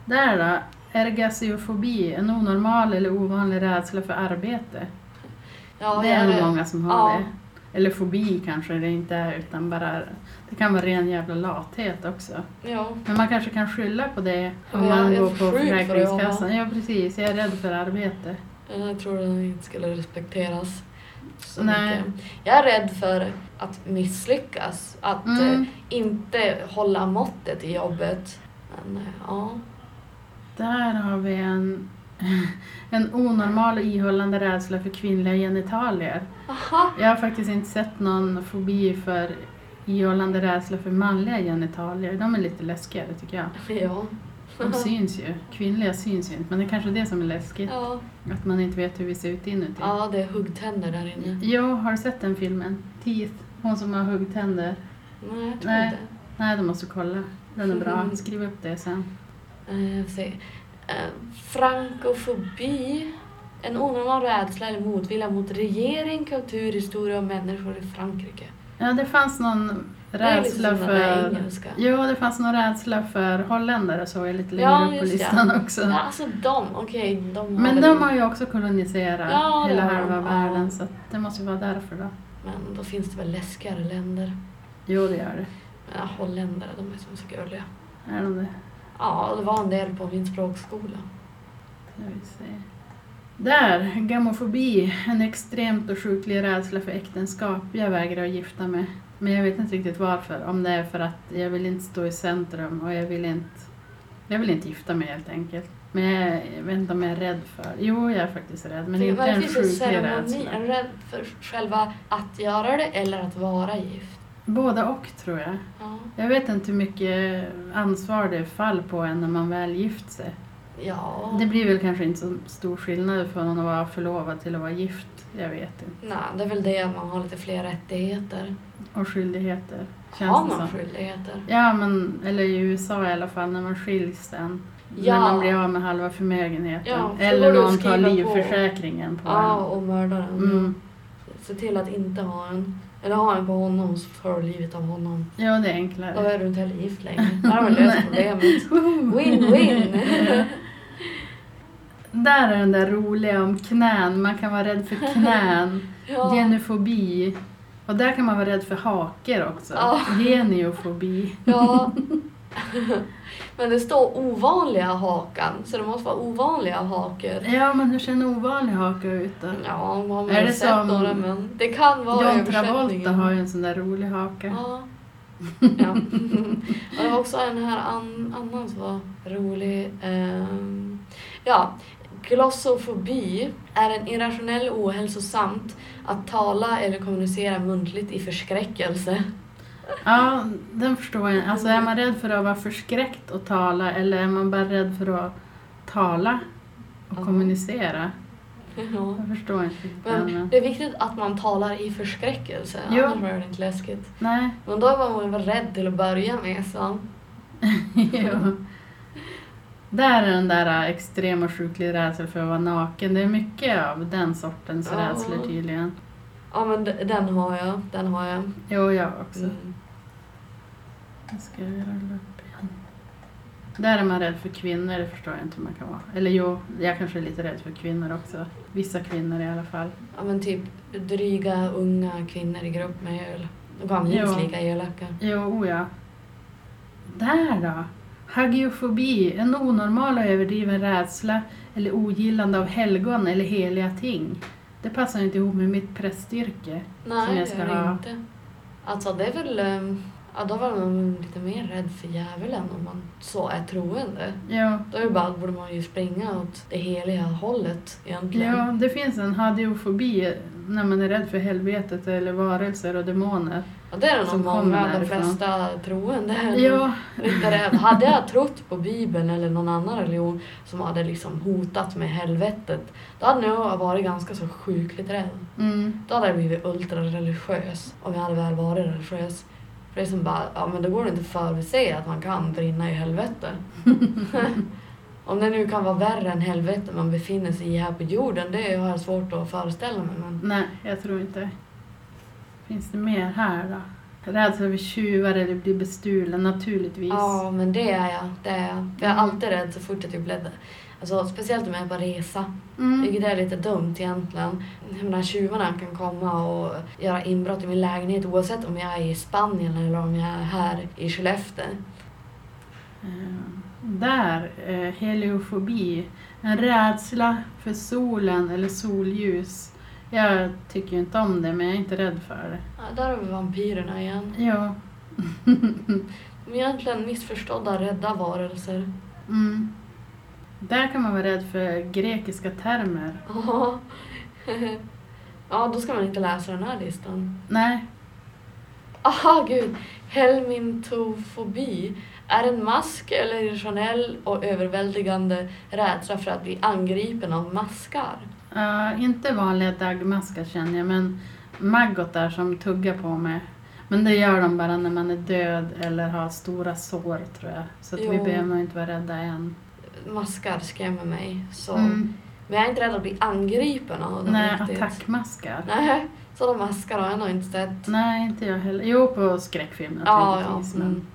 Där då. Ergasiofobi, en onormal eller ovanlig rädsla för arbete. Ja, det är nog många som har ja. det. Eller fobi kanske det inte är, utan bara... Det kan vara ren jävla lathet också. Ja. Men man kanske kan skylla på det om Ja, man går på sjuk för Försäkringskassan. Ja, precis. Jag är rädd för arbete. Jag tror den inte skulle respekteras. Så Nej. mycket. Jag är rädd för att misslyckas. Att Mm. eh, inte hålla måttet i jobbet. Men eh, ja. Där har vi en, en onormal ihållande rädsla för kvinnliga genitalier. Aha. Jag har faktiskt inte sett någon fobi för ihållande rädsla för manliga genitalier. De är lite läskigare tycker jag. Ja. De syns ju. Kvinnliga syns ju inte, men det är kanske det som är läskigt. Ja. Att man inte vet hur vi ser ut inuti. ja, det är huggtänder där inne. Jo, har du sett den filmen? Teeth, hon som har huggtänder. Nej, jag tror Nej. inte. Nej, du måste kolla. Den är bra. Mm. Skriv upp det sen. Se. Eh, frankofobi. En onormal rädsla eller motvilja mot regering, kultur, historia och människor i Frankrike. Ja, det fanns någon rädsla som den där för... Jo, det fanns någon rädsla för holländare såg jag lite längre Ja, upp på listan också. Ja, alltså de, okej. de Men de har ju också koloniserat Ja, hela de, halva ja. världen så det måste ju vara därför då. Men då finns det väl läskigare länder. Jo, det gör det. Ja, holländare, de är som så gulliga. Är de det? Ja, det var en del på min språkskola. Där, gamofobi, en extremt och sjuklig rädsla för äktenskap. Jag vägrar att gifta mig. Men jag vet inte riktigt varför. Om det är för att jag vill inte stå i centrum och jag vill inte, jag vill inte gifta mig helt enkelt. Men jag, jag vet inte om jag är rädd för. Jo, jag är faktiskt rädd. Men det inte en sjuklig rädsla. är rädd för själva att göra det eller att vara gift? Båda och tror jag. Ja. Jag vet inte hur mycket ansvar det fall på en när man väl gift sig. Ja. Det blir väl kanske inte så stor skillnad från att vara förlovad till att vara gift. Jag vet inte. Nej, det är väl det att man har lite fler rättigheter. Och skyldigheter. Känns har man som. skyldigheter? Ja, men, eller i USA i alla fall, när man skiljs sen. Ja. När man blir av med halva förmögenheten. Ja, eller någon tar skriva på. livförsäkringen på, Ja, och mördaren. Mm. Se till att inte ha en. Eller ha en på honom så tar du livet av honom. Ja, det är Då enklare. är du inte heller gift längre. Där har vi löst problemet. Win-win! Där är den där roliga om knän. Man kan vara rädd för knän. Ja. Genofobi. Och där kan man vara rädd för haker också. Ja. Geniofobi. ja. Men det står ovanliga hakan, så det måste vara ovanliga hakor. Ja, men hur ser en ovanlig haka ut då? Ja, man har Är det sett som några men det kan vara John. Travolta har ju en sån där rolig haka. Ja. ja. Och det var också en här an, annan som var rolig. Ehm, ja, glossofobi är en irrationell ohälsosamt att tala eller kommunicera muntligt i förskräckelse. Ja, den förstår jag. Alltså är man rädd för att vara förskräckt och tala eller är man bara rädd för att tala och Ja. kommunicera? Ja. Jag förstår inte. Men det är viktigt att man talar i förskräckelse, Jo. annars är det inte läskigt. Nej, Men då var man väl rädd till att börja med så. jo. Där är den där äh, extrem och sjuklig rädsla för att vara naken. Det är mycket av den sortens Ja. rädslor tydligen. Ja men den har jag, den har jag. Jo, jag också. Mm. Nu ska jag rulla upp igen. Där är man rädd för kvinnor, det förstår jag inte hur man kan vara. Eller jo, jag kanske är lite rädd för kvinnor också. Vissa kvinnor i alla fall. Ja men typ dryga unga kvinnor i grupp med öl. De kan minst lika elaka. Jo, oh ja. Där då! Hagiofobi, en onormal och överdriven rädsla eller ogillande av helgon eller heliga ting. Det passar inte ihop med mitt prästyrke. Nej, Som jag det ska gör det ha. inte. Alltså det är väl, ehm, ja då var man lite mer rädd för djävulen om man så är troende. Ja, Då är det bara, borde man ju springa åt det heliga hållet egentligen. ja, det finns en hadiofobi när man är rädd för helvetet eller varelser och demoner. Och det är nog Som många, de flesta troende. Ja, Lite rädd. Hade jag trott på Bibeln eller någon annan religion som hade liksom hotat med helvetet, då hade jag varit ganska så sjukligt rädd. mm, Då hade jag blivit ultrareligiös om jag hade väl varit religiös. Det är som bara, ja men då går det inte att förutse att man kan brinna i helvete. om det nu kan vara värre än helvete man befinner sig i här på jorden, det har jag svårt att föreställa mig. Men nej, jag tror inte. Finns det mer här då? Rädsla för tjuvar eller bli bestulen, naturligtvis. ja, men det är jag. Det är jag. Jag är alltid rädd så fort jag typ ledde. Alltså, speciellt om jag är på resa. Mm. Vilket är lite dumt egentligen. Jag menar, tjuvarna kan komma och göra inbrott i min lägenhet oavsett om jag är i Spanien eller om jag är här i Skellefteå. Eh, Där, eh, heliofobi. En rädsla för solen eller solljus. Jag tycker inte om det, men jag är inte rädd för det. Ja, där har vi vampyrerna igen. Ja. De är egentligen missförstådda, rädda varelser. Mm. Där kan man vara rädd för grekiska termer. Ja. ja, då ska man inte läsa den här listan. Nej, Aha, gud. Helmintofobi är en mask eller irrationell och överväldigande rädsla för att bli angripen av maskar. eh, inte vanliga dagmaskar känner jag, men maggotar som tuggar på mig. Men det gör de bara när man är död eller har stora sår tror jag. Så att vi behöver nog inte vara rädda än. Maskar skrämmer mig. Så. Mm. Men jag är inte rädd att bli angripen av dem Nej, riktigt. attackmaskar. Nej, sådana maskar har jag nog inte sett. Nej, inte jag heller. Jo, på skräckfilm Ja, ja. Men Mm.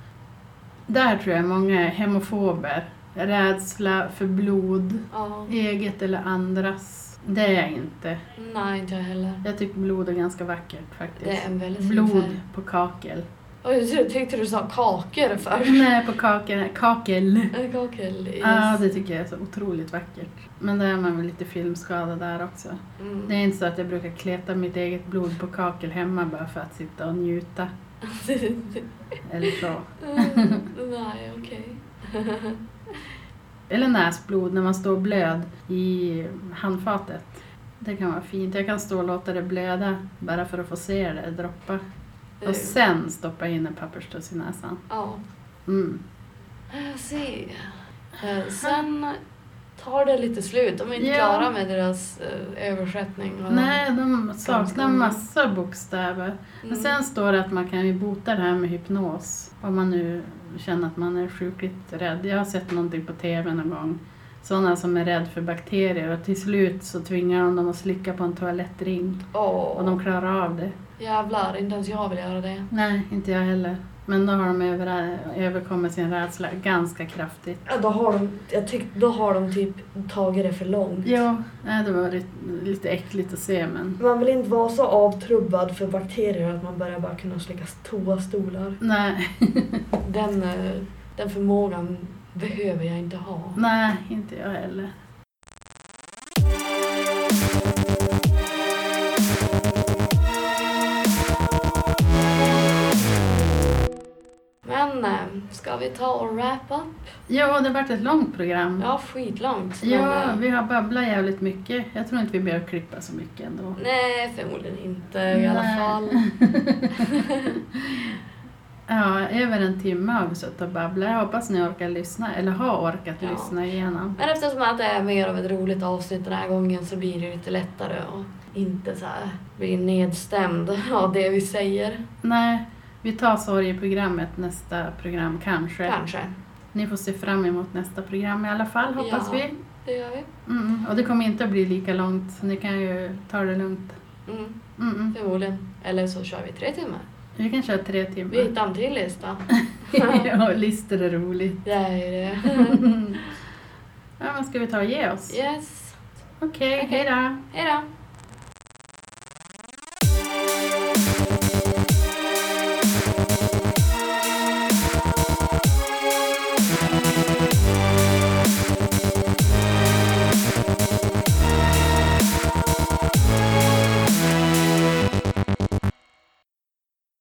där tror jag många är hemofober. Rädsla för blod, Ja. eget eller andras. Det är jag inte. Nej, inte jag heller. Jag tycker blod är ganska vackert faktiskt. Det är en väldigt Blod på kakel. Jag tyckte du sa kakor först. Nej, på kakel. Kakel. Kakel, yes. Ja, det tycker jag är så otroligt vackert. Men där är man väl lite filmskadad där också. Mm. Det är inte så att jag brukar kleta mitt eget blod på kakel hemma bara för att sitta och njuta. Eller så. Mm, Nej, okej. Eller näsblod när man står blöd i handfatet. Det kan vara fint. Jag kan stå och låta det blöda bara för att få se det droppa. Och sen stoppa in en papperstuss i näsan. Ja, Mm. jag ser. Eh, Sen tar det lite slut. De är inte Ja. klara med deras eh, översättning. och- Nej, de saknar massa bokstäver. Men Mm. sen står det att man kan ju bota det här med hypnos. Om man nu känner att man är sjukligt rädd. Jag har sett någonting på TV någon gång. Sådana som är rädd för bakterier och till slut så tvingar de dem att slicka på en toalettring. Åh, Och de klarar av det. jävlar, inte ens jag vill göra det. Nej, inte jag heller. Men då har de över, överkommit sin rädsla ganska kraftigt. Ja, då har de, jag tyck, då har de typ tagit det för långt. Nej, det var lite, lite äckligt att se men... Man vill inte vara så avtrubbad för bakterier att man börjar bara kunna slicka toastolar. Nej, Den, eh, den förmågan behöver jag inte ha. nej, inte jag heller. Men eh, ska vi ta och wrap up? Ja, det har varit ett långt program. Ja, skitlångt. Ja, eh, vi har babblat jävligt mycket. Jag tror inte vi behöver klippa så mycket ändå. Nej, förmodligen inte i alla fall. Ja, över en timme har vi suttit och babblat. Jag hoppas ni orkar lyssna, eller har orkat Ja. lyssna igenom. Men eftersom att det är mer av ett roligt avsnitt den här gången så blir det lite lättare och inte så här bli nedstämd av det vi säger. Nej, vi tar sorgeprogrammet nästa program kanske. Kanske. Ni får se fram emot nästa program i alla fall, hoppas Ja. vi. Det gör vi. Mm, och det kommer inte att bli lika långt, så ni kan ju ta det lugnt. Mm, Mm, mm. förmodligen. Eller så kör vi tre timmar. Vi kan köra tre Vi timmar. hittar en till lista. ja, listor är roligt. Det är det. ja, men ska vi ta och ge oss? Yes. Okej, hej då. Hej då.